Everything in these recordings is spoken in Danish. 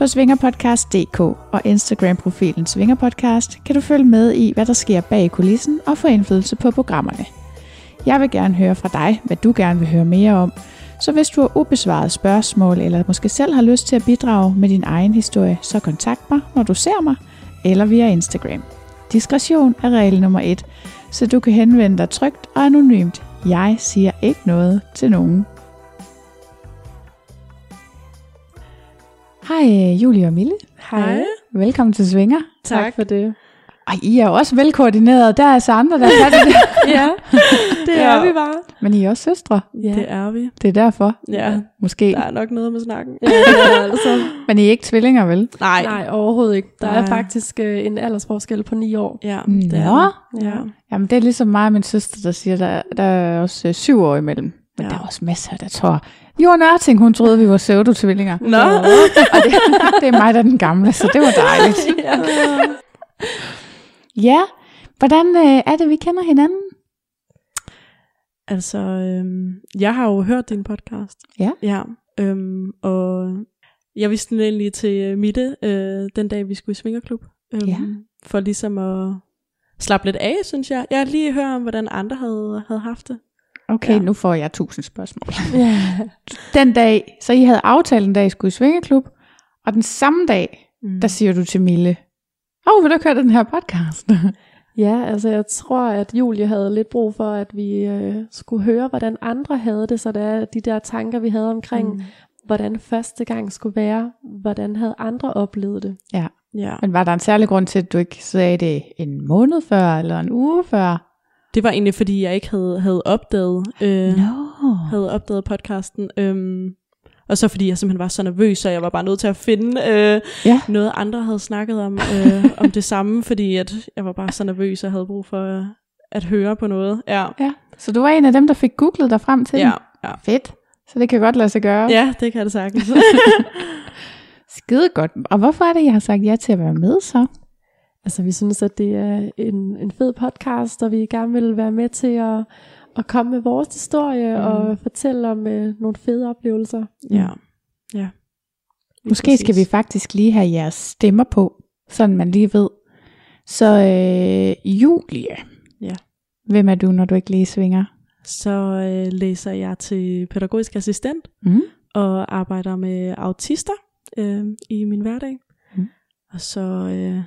På svingerpodcast.dk og Instagram-profilen Svingerpodcast kan du følge med i, hvad der sker bag kulissen og få indflydelse på programmerne. Jeg vil gerne høre fra dig, hvad du gerne vil høre mere om, så hvis du har ubesvaret spørgsmål, eller måske selv har lyst til at bidrage med din egen historie, så kontakt mig, når du ser mig, eller via Instagram. Diskretion er regel nummer et, så du kan henvende dig trygt og anonymt. Jeg siger ikke noget til nogen. Hej Julie og Mille. Hej. Velkommen til Svinger. Tak for det. Ej, I er jo også velkoordineret. Der er så andre, der kan det. ja, det er vi bare. Men I er også søstre. Ja. Det er vi. Det er derfor. Ja. Måske. Der er nok noget med snakken. Ja, det er altså. Men I er ikke tvillinger, vel? Nej. Nej, overhovedet ikke. Der er faktisk øh, en aldersforskel på ni år. Ja, det er. Ja. Jamen, det er ligesom mig og min søster, der siger, der, der er også øh, syv år imellem. Men ja. der er også masser, der tror, Jo Nørting, hun troede, vi var pseudo-tvillinger. Nå. og det, det er mig, der er den gamle, så det var dejligt. ja. Ja, hvordan øh, er det, vi kender hinanden? Altså, øhm, jeg har jo hørt din podcast. Ja. Ja, øhm, og jeg vidste den egentlig til Mitte, øh, den dag vi skulle i Svingerklub. Øhm, Ja. For ligesom at slappe lidt af, synes jeg. Jeg har lige hørt om, hvordan andre havde, havde haft det. Okay, ja. Nu får jeg tusind spørgsmål. Den dag, så I havde aftalt en dag, I skulle i Svingeklub, og den samme dag, Mm. der siger du til Mille, åh, oh, vil du ikke høre den her podcast? ja, altså jeg tror, at Julie havde lidt brug for, at vi øh, skulle høre, hvordan andre havde det, så der er de der tanker, vi havde omkring, mm. hvordan første gang skulle være, hvordan havde andre oplevet det. ja. Ja. Men var der en særlig grund til, at du ikke sagde det en måned før, eller en uge før? Det var egentlig, fordi jeg ikke havde, havde opdaget, øh, No. havde opdaget podcasten. Øhm, og så fordi jeg simpelthen var så nervøs, så jeg var bare nødt til at finde øh, Ja. noget, andre havde snakket om, øh, om det samme, fordi at jeg var bare så nervøs, og havde brug for øh, at høre på noget. Ja, Ja, så du var en af dem, der fik googlet dig frem til ja, ja. Fedt. Så det kan godt lade sig gøre. ja det kan det sagtens. Skide godt. Og hvorfor er det, jeg har sagt ja til at være med så? Altså vi synes, at det er en, en fed podcast, og vi gerne vil være med til at, at komme med vores historie mm. og fortælle om øh, nogle fede oplevelser. ja, ja. Lige Måske skal vi faktisk lige have jeres stemmer på, sådan man lige ved. Så øh, Julie, Ja. hvem er du, når du ikke lige svinger? Så øh, læser jeg til pædagogisk assistent, Mm. og arbejder med autister øh, i min hverdag. Mm. Og så, øh,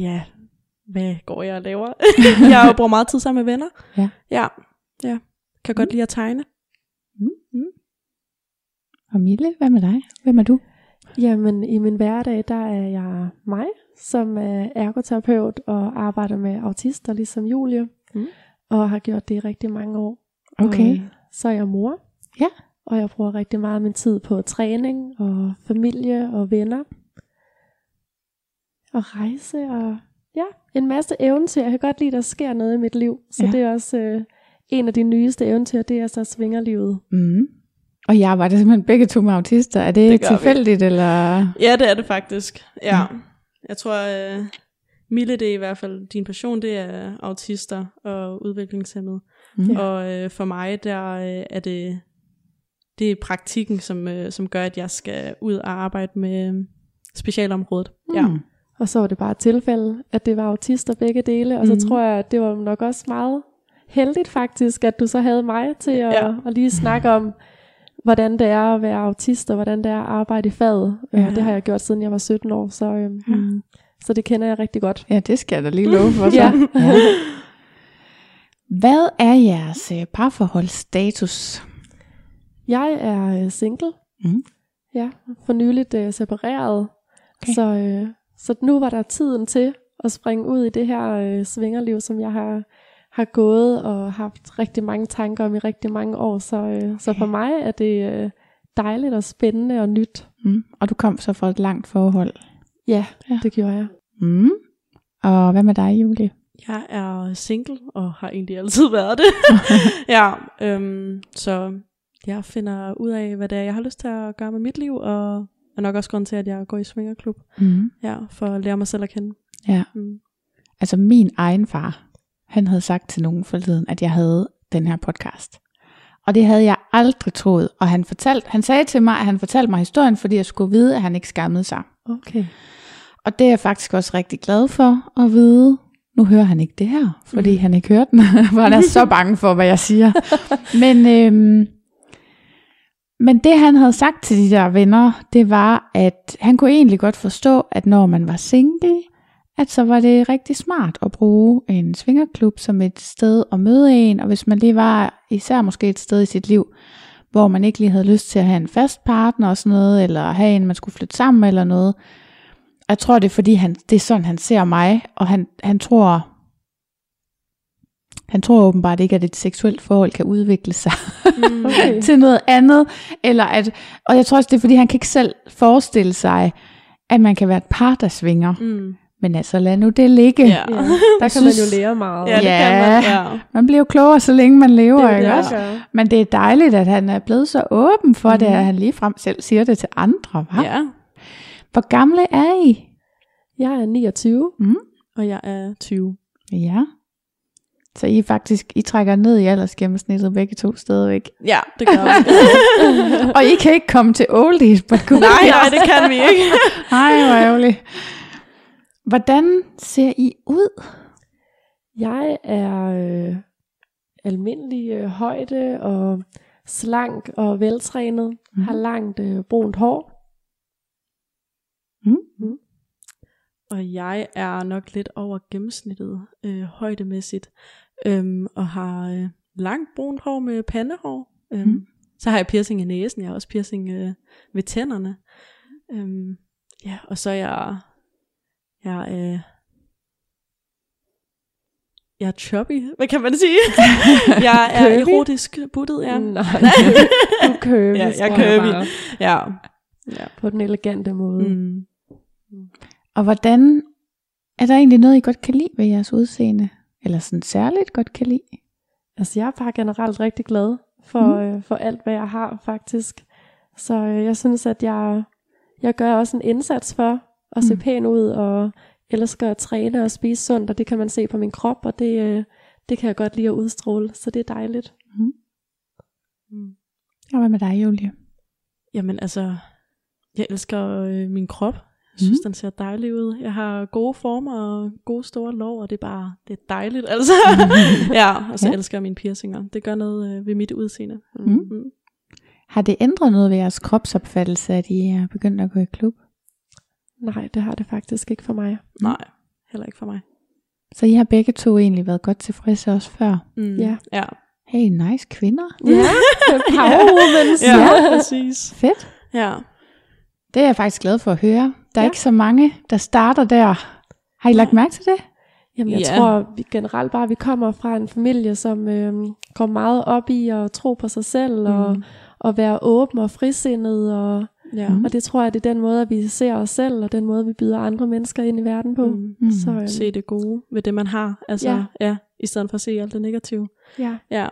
ja, hvad går jeg og laver? jeg har jo brugt meget tid sammen med venner. Ja. Ja, ja. Kan godt lide at tegne. Og Mille, hvad med dig? Hvem er du? Jamen, i min hverdag, der er jeg mig, som er ergoterapeut og arbejder med autister, ligesom Julie. Mm. Og har gjort det i rigtig mange år. Okay. Og, øh, så er jeg mor. Ja. Og jeg bruger rigtig meget af min tid på træning og familie og venner. Og rejse og ja, en masse eventyr. Jeg kan godt lide, at der sker noget i mit liv. Så Ja. det er også øh, en af de nyeste eventyr, det er så svingerlivet. Mm. Og jeg arbejder simpelthen begge to med autister. Er det, Det vi. tilfældigt, eller? Ja, det er det faktisk. Ja. Jeg tror, uh, Mille, det er i hvert fald din passion, det er autister og udviklingshemmede. Mm. Og øh, for mig, der øh, er det, det er praktikken, som, øh, som gør, at jeg skal ud og arbejde med øh, specialområdet. Ja. Mm. Og så var det bare et tilfælde, at det var autister begge dele. Og så Mhm. tror jeg, at det var nok også meget heldigt faktisk, at du så havde mig til at, Ja. at lige snakke om, hvordan det er at være autist, og hvordan det er at arbejde i faget. Ja. Ja. Det har jeg gjort, siden jeg var 17 år, så, øhm, Ja. så det kender jeg rigtig godt. Ja, det skal jeg da lige love for så. Ja. ja. Hvad er jeres øh, parforholdsstatus? Jeg er øh, single. Mm. Ja, for nyligt øh, separeret. Okay. Så, øh, så nu var der tiden til at springe ud i det her øh, svingerliv, som jeg har, har gået og haft rigtig mange tanker om i rigtig mange år. Så, øh, så for mig er det øh, dejligt og spændende og nyt. Mm. Og du kom så fra et langt forhold. Ja, Ja. ja. det gjorde jeg. Mm. Og hvad med dig, Julie? Jeg er single, og har egentlig altid været det. ja, øhm, så jeg finder ud af, hvad det er, jeg har lyst til at gøre med mit liv, og er nok også grund til, at jeg går i svingerklub. Mm. Ja, for at lære mig selv at kende. Ja. Mm. Altså min egen far, han havde sagt til nogen forleden, at jeg havde den her podcast. Og det havde jeg aldrig troet. Og han, fortalte, han sagde til mig, at han fortalte mig historien, fordi jeg skulle vide, at han ikke skammede sig. Okay. Og det er jeg faktisk også rigtig glad for at vide. Nu hører han ikke det her, fordi han ikke hører den, for han er så bange for, hvad jeg siger. Men, øhm, men det han havde sagt til de der venner, det var, at han kunne egentlig godt forstå, at når man var single, at så var det rigtig smart at bruge en svingerklub som et sted at møde en, og hvis man lige var især måske et sted i sit liv, hvor man ikke lige havde lyst til at have en fast partner og sådan noget, eller have en, man skulle flytte sammen med eller noget, jeg tror, det er fordi, han, det er sådan, han ser mig, og han, han tror, han tror åbenbart ikke, at et seksuelt forhold kan udvikle sig Mm. Okay. til noget andet, eller at, og jeg tror også, det er fordi, han kan ikke selv forestille sig, at man kan være et par, der svinger. Mm. Men altså, lad nu det ligge. Ja. Ja, der kan synes- man jo lære meget. Ja, det Ja. kan man. Ja. Man bliver jo klogere, så længe man lever, det ikke det, også? gør. Men det er dejligt, at han er blevet så åben for mm. det, at han ligefrem selv siger det til andre. Hva? ja. Hvor gamle er I? Jeg er 29. Og jeg er 20. Ja. Så I faktisk, I trækker ned i aldersgennemsnittet begge to stadigvæk. Ja, det gør jeg. Og I kan ikke komme til oldies but goodies. nej, nej, det kan vi ikke. Nej, hvor ærgerligt. Hvordan ser I ud? Jeg er øh, almindelig øh, højde og slank og veltrænet. Mm. Har langt øh, brunt hår. Og jeg er nok lidt over gennemsnittet øh, højdemæssigt. Øhm, og har øh, langt brunt hår med pandehår. Øhm, Mm. Så har jeg piercing i næsen. Jeg har også piercing øh, ved tænderne. Øhm, ja, og så er jeg... Jeg er... Øh, jeg er chubby, hvad kan man sige? jeg er Curvy? erotisk buttet, ja. Nej, du køber Ja, jeg curvy. Ja. ja. På den elegante måde. Mm. Mm. Og hvordan, er der egentlig noget, I godt kan lide ved jeres udseende? Eller sådan særligt godt kan lide? Altså jeg er bare generelt rigtig glad for, mm. øh, for alt, hvad jeg har faktisk. Så øh, jeg synes, at jeg, jeg gør også en indsats for at se Mm. pæn ud, og elsker at træne og spise sundt, og det kan man se på min krop, og det, øh, det kan jeg godt lide at udstråle, så det er dejligt. Mm. Og hvad med dig, Julie? Jamen altså, jeg elsker øh, min krop. Jeg synes, Mhm. den ser dejlig ud. Jeg har gode former og gode store lår, og det er bare, det er dejligt altså. ja, og så Ja. ja. elsker jeg mine piercinger. Det gør noget øh, ved mit udseende. Mm. Mm. Har det ændret noget ved jeres kropsopfattelse, at I er begyndt at gå i klub? Nej, det har det faktisk ikke for mig. Nej, heller ikke for mig. Så I har begge to egentlig været godt tilfredse også før. Mm. Ja. Ja, Hey, nice kvinder. Ja, power woman. ja præcis. Fedt. Ja. Det er jeg faktisk glad for at høre. Der er ja. Ikke så mange, der starter der. Har I lagt mærke til det? Jamen, jeg Ja. tror vi generelt bare, at vi kommer fra en familie, som øh, går meget op i at tro på sig selv, mm. og, og være åben og frisindet, og, Ja. Mm. og det tror jeg, det er den måde, at vi ser os selv, og den måde, vi byder andre mennesker ind i verden på. Mm. Mm. Så øh, Se det gode ved det, man har. Altså, Ja. ja. i stedet for at se alt det negative. ja. Ja,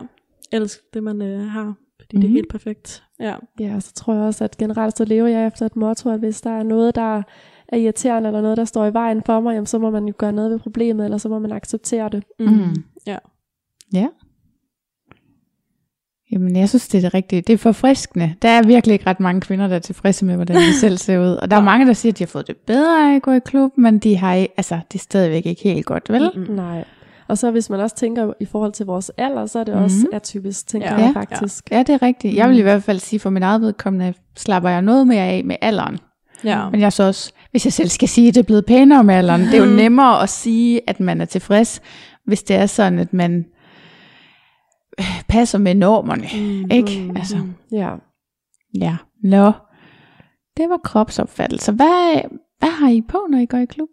elsk det, man øh, har. Fordi mm. det er helt perfekt. Ja. ja, og så tror jeg også, at generelt så lever jeg efter et motto, at hvis der er noget, der er irriterende, eller noget, der står i vejen for mig, jamen, så må man jo gøre noget ved problemet, eller så må man acceptere det. Mm. Ja. Ja. Jamen, jeg synes, det er det rigtige. Det er forfriskende. Der er virkelig ikke ret mange kvinder, der er tilfredse med, hvordan de selv ser ud. Og der er mange, der siger, at de har fået det bedre af at gå i klub, men de har ikke, altså, det er stadigvæk ikke helt godt, vel? Mm. Nej. Og så hvis man også tænker i forhold til vores alder, så er det Mhm. også atypisk, tænker Ja. jeg Ja. faktisk. Ja, det er rigtigt. Jeg vil i hvert fald sige, for min eget vedkommende, slapper jeg noget mere af med alderen. Ja. Men jeg er så også, hvis jeg selv skal sige, at det er blevet pænere med alderen, det er jo nemmere at sige, at man er tilfreds, hvis det er sådan, at man passer med normerne, Mm, ikke? Altså. Ja. ja. Nå, det var kropsopfattelse. Hvad, hvad har I på, når I går i klub?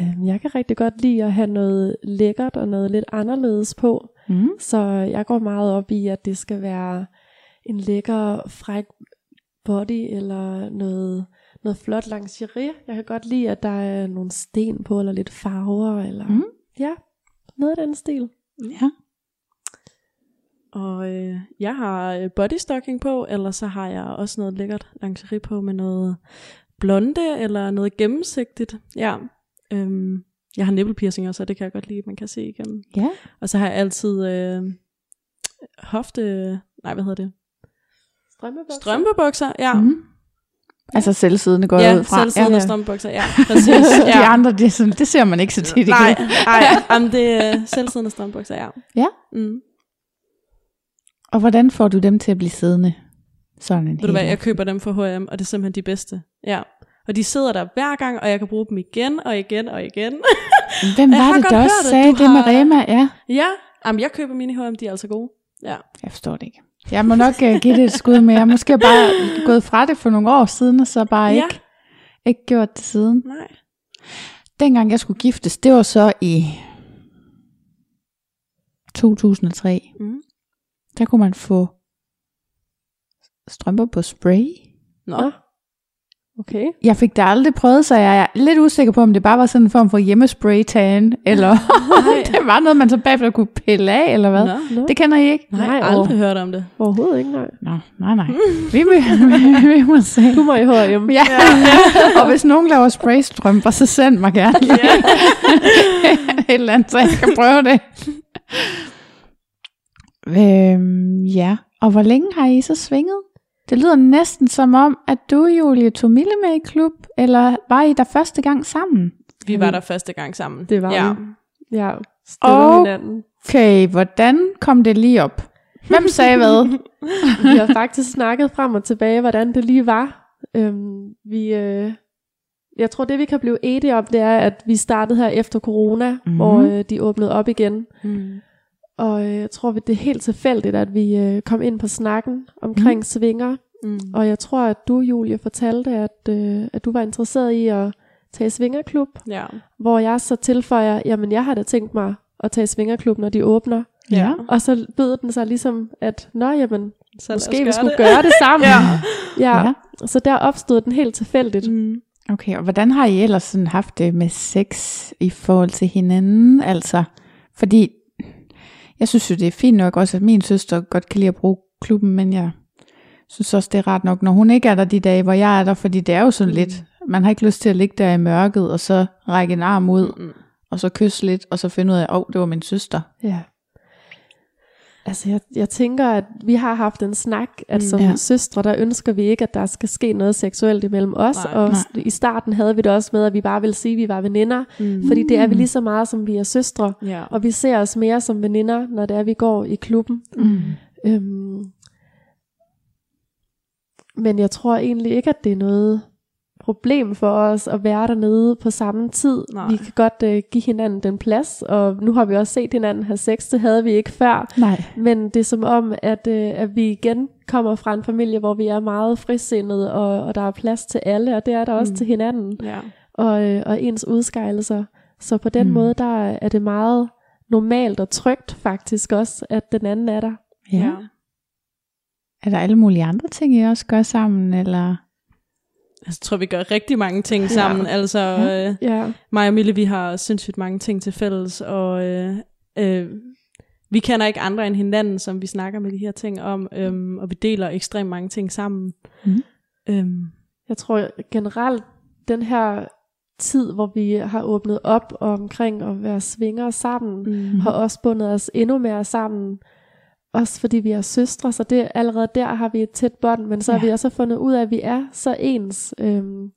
Øhm, Jeg kan rigtig godt lide at have noget lækkert og noget lidt anderledes på. Mm. Så jeg går meget op i, at det skal være en lækker, fræk body, eller noget, noget flot lingerie. Jeg kan godt lide, at der er nogle sten på, eller lidt farver, eller Mm. ja, noget af den stil. Ja. Og øh, jeg har øh, bodystocking på, eller så har jeg også noget lækkert lingerie på med noget blonde, eller noget gennemsigtigt. Ja. Øhm, jeg har nippelpiercinger, så det kan jeg godt lide, at man kan se igennem. Ja. Og så har jeg altid øh, hofte... Nej, hvad hedder det? Strømmebukser. Strømpebukser, ja. Mm. Altså selvsiddende går jeg Ja, ud fra. selvsiddende ja. strømpebukser, ja. Præcis. De ja. andre, det, sådan, det ser man ikke så tit i Nej, nej, jamen det er selvsiddende strømpebukser, ja. Ja. Mm. Og hvordan får du dem til at blive siddende? Sådan en Ved du hvad, jeg køber dem fra H&M, og det er simpelthen de bedste. Ja. Og de sidder der hver gang, og jeg kan bruge dem igen og igen og igen. Hvem var det, der også sagde det med har- Rema? Ja, ja, jamen jeg køber mine H&M, de er altså gode. Ja. jeg forstår det ikke. Jeg må nok uh, give det et skud, men jeg er måske bare gået fra det for nogle år siden, og så bare Ja. ikke, ikke gjort det siden. Nej. Dengang jeg skulle giftes, det var så i 2003. Mm. Der kunne man få strømper på spray. Nå. Nå. Okay. Jeg fik det aldrig prøvet, så jeg er lidt usikker på, om det bare var sådan en form for hjemmespray-tan, eller det var noget, man så bagefter kunne pille af, eller hvad. Nå. Nå. Det kender I ikke? Nej, Nej, aldrig hørt om det. Overhovedet ikke, nej. Nå, nej, nej. Vi, vi, vi, vi må se. Du må i H&M. Ja. og hvis nogen laver spraystrømper, så send mig gerne lige et eller andet, så jeg kan prøve det. øhm, ja, og hvor længe har I så svinget? Det lyder næsten som om, at du, Julie, tog Mille med i klub, eller var I der første gang sammen? Vi var der første gang sammen. Det var ja. vi. Ja, Og- hinanden. Okay, hvordan kom det lige op? Hvem sagde hvad? Vi har faktisk snakket frem og tilbage, hvordan det lige var. Øhm, vi, øh, jeg tror, det vi kan blive enige om, det er, at vi startede her efter corona, mm-hmm. hvor øh, de åbnede op igen. Mm. Og øh, jeg tror, det er helt tilfældigt, at vi øh, kom ind på snakken omkring mm. svinger. Mm. Og jeg tror, at du, Julie, fortalte, at, øh, at du var interesseret i at tage svingerklub. Ja. Hvor jeg så tilføjer, jamen jeg har da tænkt mig at tage svingerklub, når de åbner. Ja. Og så bød den sig ligesom, at nå jamen, Så måske vi skulle det. gøre det sammen. Ja. ja. Ja. Så der opstod den helt tilfældigt. Mm. Okay, og hvordan har I ellers sådan haft det med sex i forhold til hinanden? Altså, fordi jeg synes jo, det er fint nok også, at min søster godt kan lide at bruge klubben, men jeg synes også, det er rart nok, når hun ikke er der de dage, hvor jeg er der, fordi det er jo sådan mm. lidt, man har ikke lyst til at ligge der i mørket, og så række en arm ud, Mm. og så kysse lidt, og så finde ud af, åh, oh, det var min søster. Ja. Altså jeg, jeg tænker, at vi har haft en snak, at Mm. som Ja. søstre, der ønsker vi ikke, at der skal ske noget seksuelt imellem os. Nej. og Nej. i starten havde vi det også med, at vi bare ville sige, at vi var veninder. Mm. Fordi det er vi lige så meget, som vi er søstre. Ja. Og vi ser os mere som veninder, når det er, vi går i klubben. Mm. Øhm, men jeg tror egentlig ikke, at det er noget problem for os at være dernede på samme tid. Nej. Vi kan godt øh, give hinanden den plads, og nu har vi også set hinanden have sex, det havde vi ikke før. Nej. Men det er som om, at, øh, at vi igen kommer fra en familie, hvor vi er meget frisindede, og, og der er plads til alle, og det er der også Mm. til hinanden, Ja. og, øh, og ens udskejlelser. Så på den mm. måde, der er det meget normalt og trygt faktisk også, at den anden er der. Ja. ja. Er der alle mulige andre ting, I også gør sammen, eller? Altså, jeg tror, vi gør rigtig mange ting sammen. Altså, Ja. øh, Ja. mig og Mille, vi har sindssygt mange ting til fælles, og øh, øh, vi kender ikke andre end hinanden, som vi snakker med de her ting om, øhm, og vi deler ekstremt mange ting sammen. Mhm. Øhm, Jeg tror generelt, den her tid, hvor vi har åbnet op omkring at være svinger sammen, mm. har også bundet os endnu mere sammen. Også fordi vi er søstre, så det allerede der har vi et tæt bånd, men så ja. har vi også fundet ud af, at vi er så ens, øhm,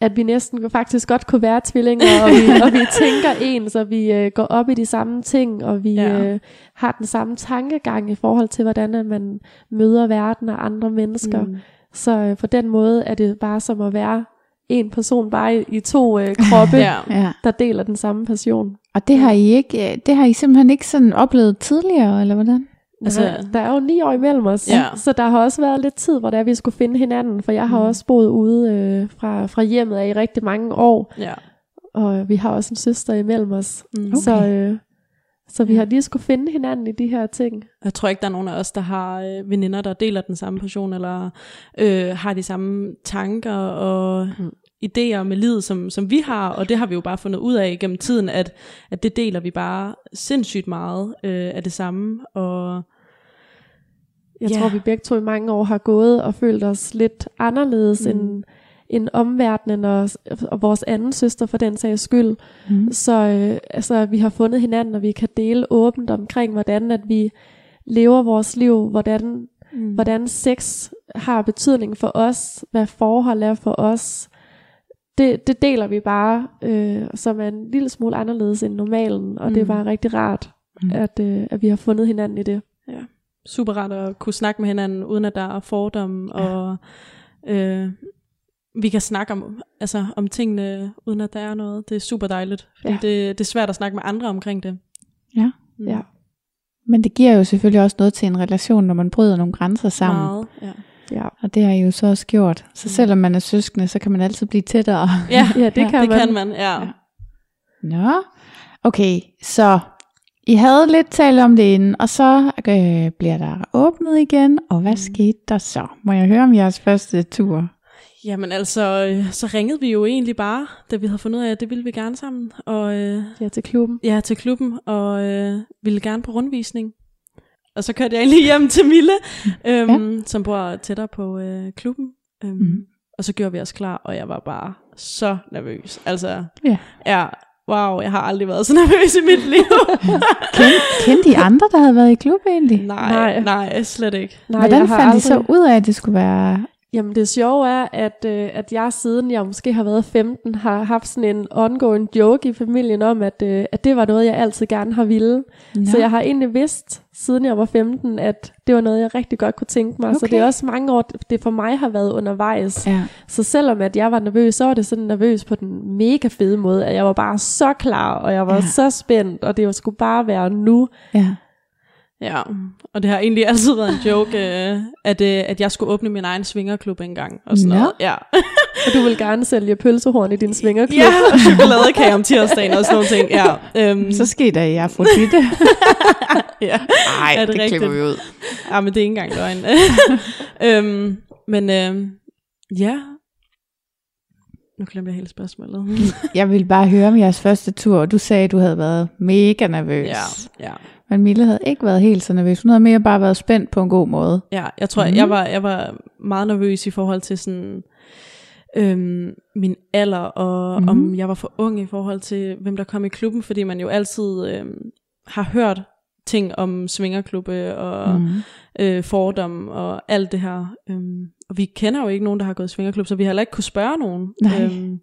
at vi næsten faktisk godt kunne være tvillinger, og vi, og vi tænker ens, og vi øh, går op i de samme ting, og vi Ja. øh, har den samme tankegang i forhold til, hvordan man møder verden og andre mennesker. Mm. Så øh, på den måde er det bare som at være en person bare i, i to øh, kroppe, ja. Ja. Ja. der deler den samme passion. Og det har I ikke, øh, det har I simpelthen ikke sådan oplevet tidligere, eller hvordan? Altså- der er jo ni år imellem os, Ja. så der har også været lidt tid, hvor der vi skulle finde hinanden, for jeg har Mm. også boet ude øh, fra, fra hjemmet af i rigtig mange år, Ja. og vi har også en søster imellem os, Mm. Okay. så, øh, så vi har lige skulle finde hinanden i de her ting. Jeg tror ikke, der er nogen af os, der har øh, veninder, der deler den samme passion, eller øh, har de samme tanker og Mm. Idéer med livet, som, som vi har, og det har vi jo bare fundet ud af gennem tiden, at, at det deler vi bare sindssygt meget øh, af det samme, og Jeg Ja. tror, vi begge to i mange år har gået og følt os lidt anderledes mm. end, end omverdenen og, og vores anden søster for den sags skyld. Mm. Så øh, altså, vi har fundet hinanden, og vi kan dele åbent omkring, hvordan at vi lever vores liv, hvordan, mm. hvordan sex har betydning for os, hvad forhold er for os. Det, det deler vi bare, øh, som er en lille smule anderledes end normalen, og mm. det er Mm. bare rigtig rart, Mm. at, øh, at vi har fundet hinanden i det. super rart at kunne snakke med hinanden, uden at der er fordomme, Ja. og øh, vi kan snakke om, altså, om tingene, uden at der er noget. Det er super dejligt, fordi Ja. det, det er svært at snakke med andre omkring det. Ja. Mm. Ja. Men det giver jo selvfølgelig også noget til en relation, når man bryder nogle grænser sammen. Meget, ja. Ja, Og det har I jo så også gjort. Så Mm. selvom man er søskende, så kan man altid blive tættere. Ja, ja det Ja, kan det man. kan man, ja. Ja. Nå, okay, så I havde lidt talt om det inden, og så øh, bliver der åbnet igen, og hvad Mm. skete der så? Må jeg høre om jeres første tur? Jamen altså, øh, så ringede vi jo egentlig bare, da vi havde fundet ud af, at det ville vi gerne sammen. Og øh, Ja, til klubben. ja, til klubben, og øh, ville gerne på rundvisning. Og så kørte jeg egentlig hjem til Mille, øhm, ja. som bor tættere på øh, klubben. Øhm, Mhm. Og så gjorde vi os klar, og jeg var bare så nervøs. Altså, Ja. ja, wow, jeg har aldrig været så nervøs i mit liv. Kend, kendte I andre, der havde været i klub egentlig? nej, Nej. nej, slet ikke. Nej, Hvordan jeg har fandt I så aldrig- ud af, at det skulle være... Jamen det sjove er, at, øh, at jeg siden jeg måske har været 15, har haft sådan en ongoing joke i familien om, at, øh, at det var noget, jeg altid gerne har ville. Nå. Så jeg har egentlig vidst, siden jeg var 15, at det var noget, jeg rigtig godt kunne tænke mig. Så Okay. det er også mange år, det for mig har været undervejs. Ja. Så selvom at jeg var nervøs, så var det sådan nervøs på den mega fede måde, at jeg var bare så klar, og jeg var Ja. ja. så spændt, og det skulle bare være nu. ja. Ja, og det har egentlig altid været en joke, øh, at, øh, at jeg skulle åbne min egen svingerklub engang. Og sådan Nå. noget. Ja. Og du vil gerne sælge pølsehorn i din svingerklub. ja, og chokoladekage om tirsdagen og sådan nogle ting. Ja, øhm, Så skete der i Afrodite. ja. Nej, det det, det klipper rigtigt? vi ud. ja, men det er ikke engang løgn. øhm, men øhm, ja, nu glemte jeg hele spørgsmålet. Jeg ville bare høre om jeres første tur, og du sagde, at du havde været mega nervøs. ja, ja. Men Mille havde ikke været helt så nervøs. Hun havde mere bare været spændt på en god måde. Ja, jeg tror, Mhm. mm. jeg, var, jeg var meget nervøs i forhold til sådan øhm, min alder, og Mhm. mm. om jeg var for ung i forhold til, hvem der kom i klubben, fordi man jo altid øhm, har hørt ting om svingerklubbe og mm. øh, fordom og alt det her. Øhm, og vi kender jo ikke nogen, der har gået i svingerklub, så vi har heller ikke kunne spørge nogen. Nej. Øhm,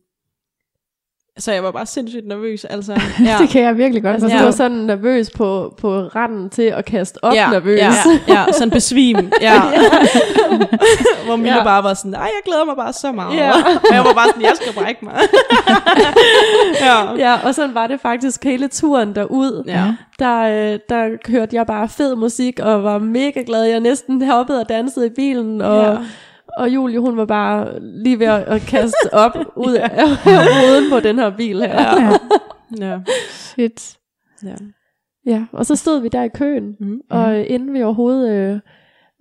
så jeg var bare sindssygt nervøs. Altså, ja. Det kan jeg virkelig godt Altså, forstå. du Ja. var sådan nervøs på, på randen til at kaste op ja, nervøs. Ja, ja, sådan besvim. Ja. Hvor Mille Ja. ja. bare var sådan, nej, jeg glæder mig bare så meget. Ja. Og jeg var bare sådan, jeg skal brække mig. ja. Ja, og sådan var det faktisk hele turen derud. Ja. Der, øh, der hørte jeg bare fed musik, og var mega glad. Jeg næsten hoppede og dansede i bilen, og, Ja. Og Julie, hun var bare lige ved at, at kaste op ud af af ruden på den her bil her. Ja. Ja. Shit. ja. ja, og så stod vi der i køen, Mm. og øh, inden vi overhovedet øh,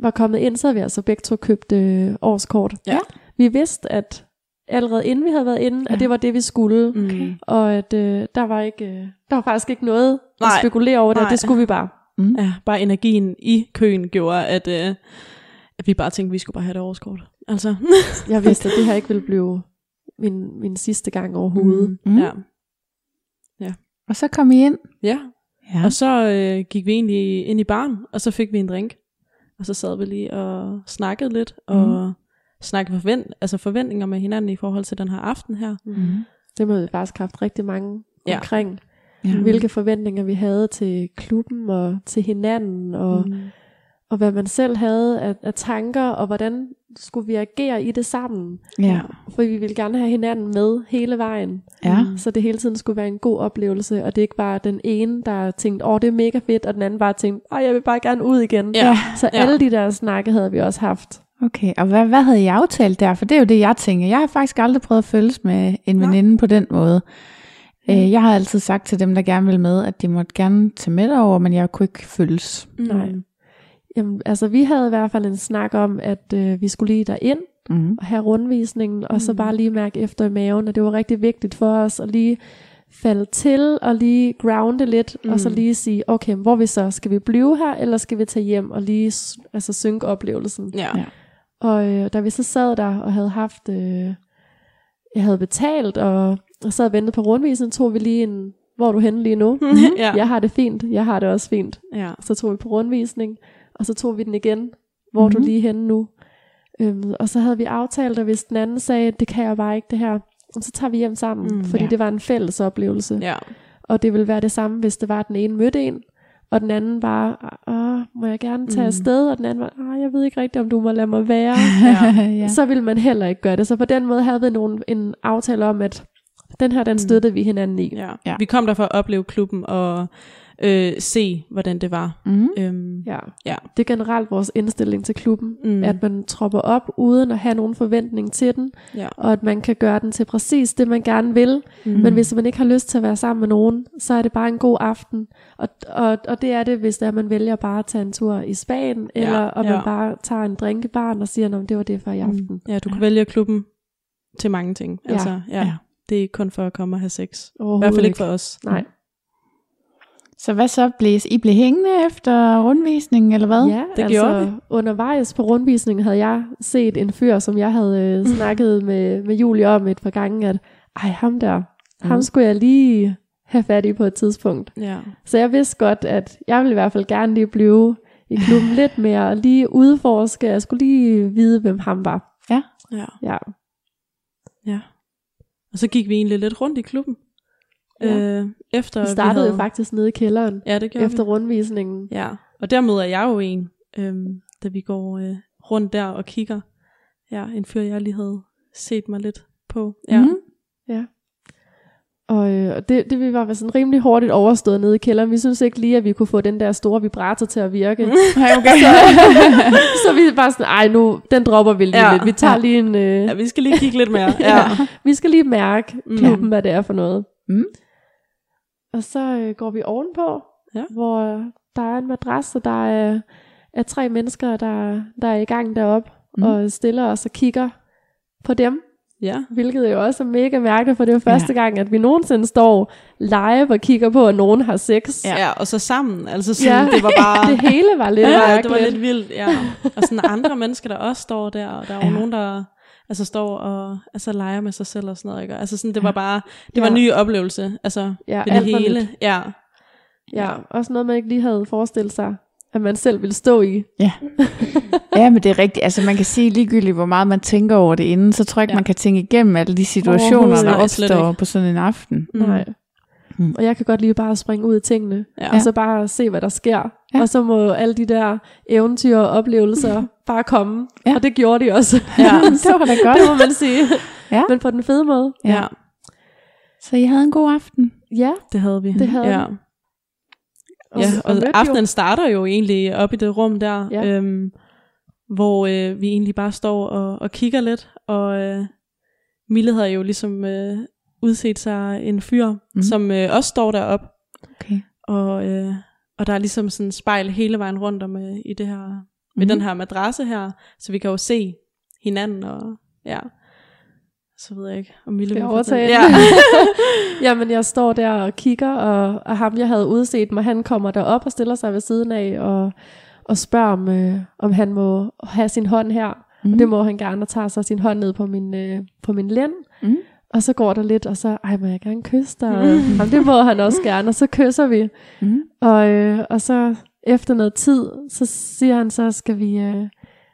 var kommet ind, så havde vi altså begge to købt øh, årskort. Ja. Vi vidste, at allerede inden vi havde været inde, Ja. at det var det, vi skulle. Mm. Og at øh, der var ikke, øh, der var faktisk ikke noget Nej. at spekulere over det. Det skulle vi bare. Mm. ja, bare energien i køen gjorde, at, øh, at vi bare tænkte, at vi skulle bare have det overskort. Altså. Jeg vidste, at det her ikke ville blive min, min sidste gang overhovedet. Mm. Ja. Og så kom I ind. ja. Ja. Og så øh, gik vi egentlig ind i baren, og så fik vi en drink. Og så sad vi lige og snakkede lidt, og Mhm. snakkede forvent, altså forventninger med hinanden i forhold til den her aften her. Mm. Det må vi faktisk haft rigtig mange Ja. ja. omkring. Ja. Hvilke forventninger vi havde til klubben og til hinanden og, Mm. Mm. og hvad man selv havde af, af tanker, og hvordan skulle vi agere i det sammen. Ja. For vi ville gerne have hinanden med hele vejen. Ja. Så det hele tiden skulle være en god oplevelse, og det ikke bare den ene, der tænkte, åh, det er mega fedt, og den anden bare tænkte, åh, jeg vil bare gerne ud igen. Ja. Så Ja. alle de der snakke havde vi også haft. Okay, og hvad, hvad havde I aftalt der? For det er jo det, jeg tænker. Jeg har faktisk aldrig prøvet at følges med en Nej. veninde på den måde. Øh, Jeg har altid sagt til dem, der gerne vil med, at de måtte gerne tage med over, men jeg kunne ikke følges. Mm. Jamen, altså vi havde i hvert fald en snak om, at øh, vi skulle lige derind Mm. og have rundvisningen, og så Mm. bare lige mærke efter i maven, og det var rigtig vigtigt for os at lige falde til og lige grounde lidt, mm. og så Mm. lige sige, okay, hvor vi så? Skal vi blive her, eller skal vi tage hjem og lige altså, synke oplevelsen? Ja. Ja. Og øh, da vi så sad der og havde haft, øh, jeg havde betalt, og, og sad og ventede på rundvisningen, tog vi lige en, hvor er du henne lige nu? ja. Jeg har det fint, jeg har det også fint. ja. Så tog vi på rundvisning, og så tog vi den igen. Hvor er du Mhm. lige henne nu? Øhm, og så havde vi aftalt, at hvis den anden sagde, det kan jeg bare ikke det her, så tager vi hjem sammen, Mm, mm, fordi ja. det var en fælles oplevelse. Ja. Og det ville være det samme, hvis det var, at den ene mødte en, og den anden bare, åh, må jeg gerne tage Mm. afsted, og den anden var, jeg ved ikke rigtigt, om du må lade mig være. Ja. ja. Så ville man heller ikke gøre det. Så på den måde havde vi nogle, en aftale om, at den her, den støttede vi hinanden i. ja. Ja. Vi kom der for at opleve klubben og øh, se, hvordan det var. Mm. Øhm, Ja. Ja. Det er generelt vores indstilling til klubben, Mm. mm. at man tropper op uden at have nogen forventning til den, ja. og at man kan gøre den til præcis det, man gerne vil. Mm. Mm. Men hvis man ikke har lyst til at være sammen med nogen, så er det bare en god aften. Og, og, og det er det, hvis det er, at man vælger bare at tage en tur i Spanien, Ja, eller om ja. man bare tager en drink baren og siger, at det var det for i aften. Mm. Ja, du kan vælge klubben til mange ting. Ja. Altså, ja. Ja. Det er ikke kun for at komme og have sex. I hvert fald ikke for os. Nej. Så hvad så? Blev I blev hængende efter rundvisningen, eller hvad? Ja, Det altså, gjorde vi. undervejs på rundvisningen havde jeg set en fyr, som jeg havde øh, snakket med, med Julie om et par gange, at ej, ham der, mm. ham Mm. skulle jeg lige have fat i på et tidspunkt. Ja. Så jeg vidste godt, at jeg ville i hvert fald gerne lige blive i klubben lidt mere, og lige udforske, jeg skulle lige vide, hvem ham var. Ja. Ja, ja. Og så gik vi egentlig lidt rundt i klubben. Ja. Øh, efter vi startede havde... jo faktisk nede i kælderen, Ja, det gjorde efter vi. rundvisningen. Ja, og der møder jeg jo en, øhm, da vi går øh, rundt der og kigger. Ja, en fyr, jeg lige havde set mig lidt på. Ja, Mhm. Og øh, det, det vi var sådan rimelig hurtigt overstået nede i kælderen. Vi synes ikke lige, at vi kunne få den der store vibrator til at virke. Nej, okay. så vi er bare sådan, ej nu, den dropper vi lige Ja. ja. lidt. Vi tager Ja. lige en, øh, ja vi skal lige kigge lidt mere. ja. Ja. vi skal lige mærke Mm. klubben, hvad det er for noget. Mm. Og så øh, går vi ovenpå, Ja. hvor øh, der er en madras, og der er, er tre mennesker, der, der er i gang deroppe, Mm. og stiller os og kigger på dem. ja. Hvilket jo også er mega mærkeligt, for det er jo første gang, at vi nogensinde står live og kigger på, at nogen har sex. Ja. ja, og så sammen. Altså sådan, Ja. det var bare... Det hele var lidt ja, mærkeligt. det var lidt vildt, ja. Og sådan andre mennesker, der også står der, og der er jo Ja. nogen, der altså står og altså leger med sig selv og sådan noget, ikke? Altså sådan, det Ja. var bare, det var Ja. en ny oplevelse, altså Ja, ved det alt var hele. Ja, Ja, også noget, man ikke lige havde forestillet sig, at man selv ville stå i. Ja, men det er rigtigt. Altså man kan sige ligegyldigt, hvor meget man tænker over det inden, så tror jeg ikke, Ja. man kan tænke igennem alle de situationer, der opstår på sådan en aften. Mm. Nej. Mm. Og jeg kan godt lige bare springe ud i tingene, Ja. og så bare se, hvad der sker. Ja. Og så må alle de der eventyr og oplevelser bare komme. Ja. Og det gjorde de også. Ja. det var da godt. det må man sige. Ja. Men på den fede måde. Ja. ja, Så I havde en god aften. Ja, det havde vi. Det havde ja. vi. Ja, og jo- aftenen starter jo egentlig op i det rum der, Ja. øhm, hvor øh, vi egentlig bare står og, og kigger lidt, og øh, Mille havde jo ligesom øh, udset sig en fyr, Mhm. mm. som øh, også står deroppe, Okay. og, øh, og der er ligesom sådan et spejl hele vejen rundt om øh, i det her, med Mhm. den her madrasse her, så vi kan jo se hinanden, og ja, så ved jeg ikke, om Mille vil overtage Ja. Jamen, jeg står der og kigger, og, og ham, jeg havde udset mig, han kommer derop og stiller sig ved siden af, og, og spørger, om, øh, om han må have sin hånd her. Mm. Mm. Og det må han gerne, og tager så sin hånd ned på min, øh, på min lænd. Mm. Og så går der lidt, og så, ej, må jeg gerne kysse dig? Og, jamen, det må han også gerne, og så kysser vi. Mm. Og, øh, og så efter noget tid, så siger han så, skal vi, øh,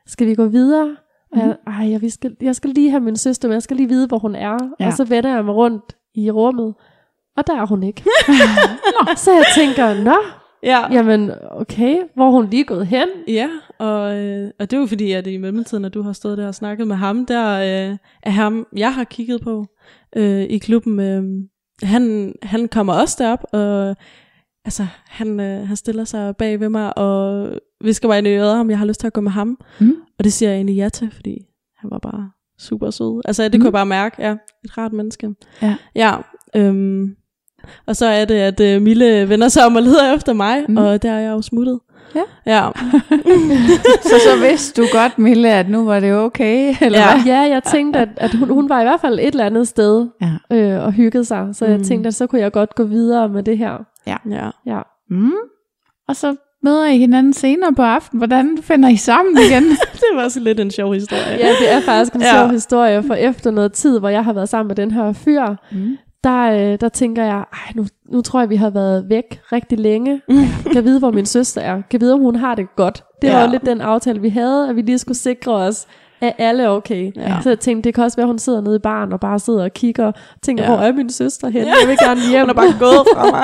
skal vi gå videre? Og jeg, ej, jeg, vi skal, jeg skal lige have min søster med, jeg skal lige vide, hvor hun er. Ja. Og så vender jeg mig rundt i rummet, og der er hun ikke. så jeg tænker, nå, Ja. Jamen, okay, hvor er hun lige gået hen? Ja, og, øh, og det er jo fordi, at i mellemtiden, at du har stået der og snakket med ham, der øh, er ham, jeg har kigget på øh, i klubben. Øh, han, han kommer også derop, og altså, han, øh, han stiller sig bag ved mig, og visker mig ind i øret, om jeg har lyst til at gå med ham. Mm. Og det siger jeg egentlig ja til, fordi han var bare super sød. Altså, det Mm. kunne jeg bare mærke, ja, et rart menneske. Ja. Ja, øhm, og så er det, at øh, Mille vender sig om og leder efter mig, Mm. og der er jeg jo smuttet. Ja. Ja, Så så vidste du godt, Mille, at nu var det okay, eller Ja. hvad? Ja, jeg tænkte, at, at hun, hun var i hvert fald et eller andet sted Ja. øh, og hyggede sig. Så jeg Mm. tænkte, at så kunne jeg godt gå videre med det her. ja. Ja. Mm. Og så møder I hinanden senere på aftenen. Hvordan finder I sammen igen? det var også lidt en sjov historie. ja, det er faktisk en Ja. sjov historie, for efter noget tid, hvor jeg har været sammen med den her fyr, mm. Der, øh, der tænker jeg, ej, nu, nu tror jeg, vi har været væk rigtig længe. Kan vide, hvor min søster er. Kan vide, om hun har det godt. Det var Ja. jo lidt den aftale, vi havde, at vi lige skulle sikre os, at alle er okay. Ja. Så jeg tænkte, det kan også være, at hun sidder nede i baren og bare sidder og kigger og tænker, Ja. hvor er min søster henne? Jeg vil gerne hjem. Hun er bare gået fra mig.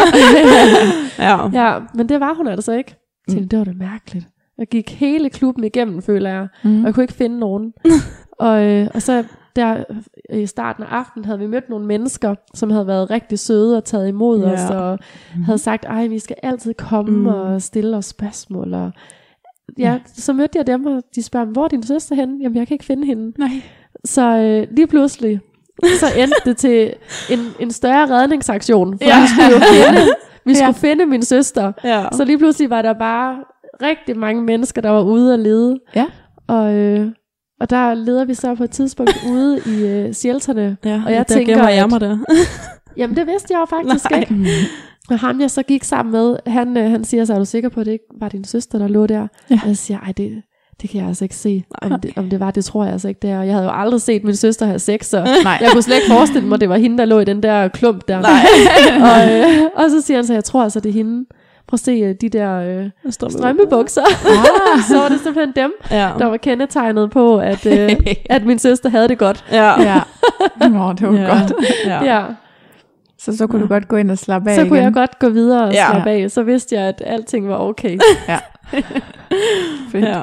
ja. Ja, men det var hun altså ikke. Jeg tænkte, det var da mærkeligt. Jeg gik hele klubben igennem, føler jeg. Mm. Og jeg kunne ikke finde nogen. og, øh, og så der i starten af aftenen havde vi mødt nogle mennesker, som havde været rigtig søde og taget imod Ja. os, og havde sagt, ej, vi skal altid komme Mm. og stille os spørgsmål. Og, ja, så mødte jeg dem, og de spørger, hvor er din søster henne? Jamen, jeg kan ikke finde hende. Nej. Så øh, lige pludselig, så endte det til en, en større redningsaktion, for Ja. ja. vi skulle jo finde, vi Ja. skulle finde min søster. ja. Så lige pludselig var der bare rigtig mange mennesker, der var ude at lede. Ja. Og, øh, og der leder vi så på et tidspunkt ude i øh, shelterne. ja. og jeg der tænker, gemmer jeg mig der. Jamen det vidste jeg jo faktisk Nej. ikke. Og ham jeg så gik sammen med, han, øh, han siger så, er du sikker på, at det ikke var din søster, der lå der? Ja. Og jeg siger, ej det, det kan jeg altså ikke se, om det, om det var, det tror jeg altså ikke, det er. Og jeg havde jo aldrig set min søster have sex, så Nej. jeg kunne slet ikke forestille mig, at det var hende, der lå i den der klump der. Nej. og, øh, og så siger han så, jeg tror altså, det er hende. Prøv at se øh, de der øh, strømpebukser. Ah. så var det simpelthen dem, Ja. der var kendetegnet på, at, øh, at min søster havde det godt. Ja. Ja. Nå, det var ja. godt. Ja. Ja. Så så kunne du godt gå ind og slappe af Så igen. kunne jeg godt gå videre og Ja. slappe af. Så vidste jeg, at alting var okay. Fedt. ja.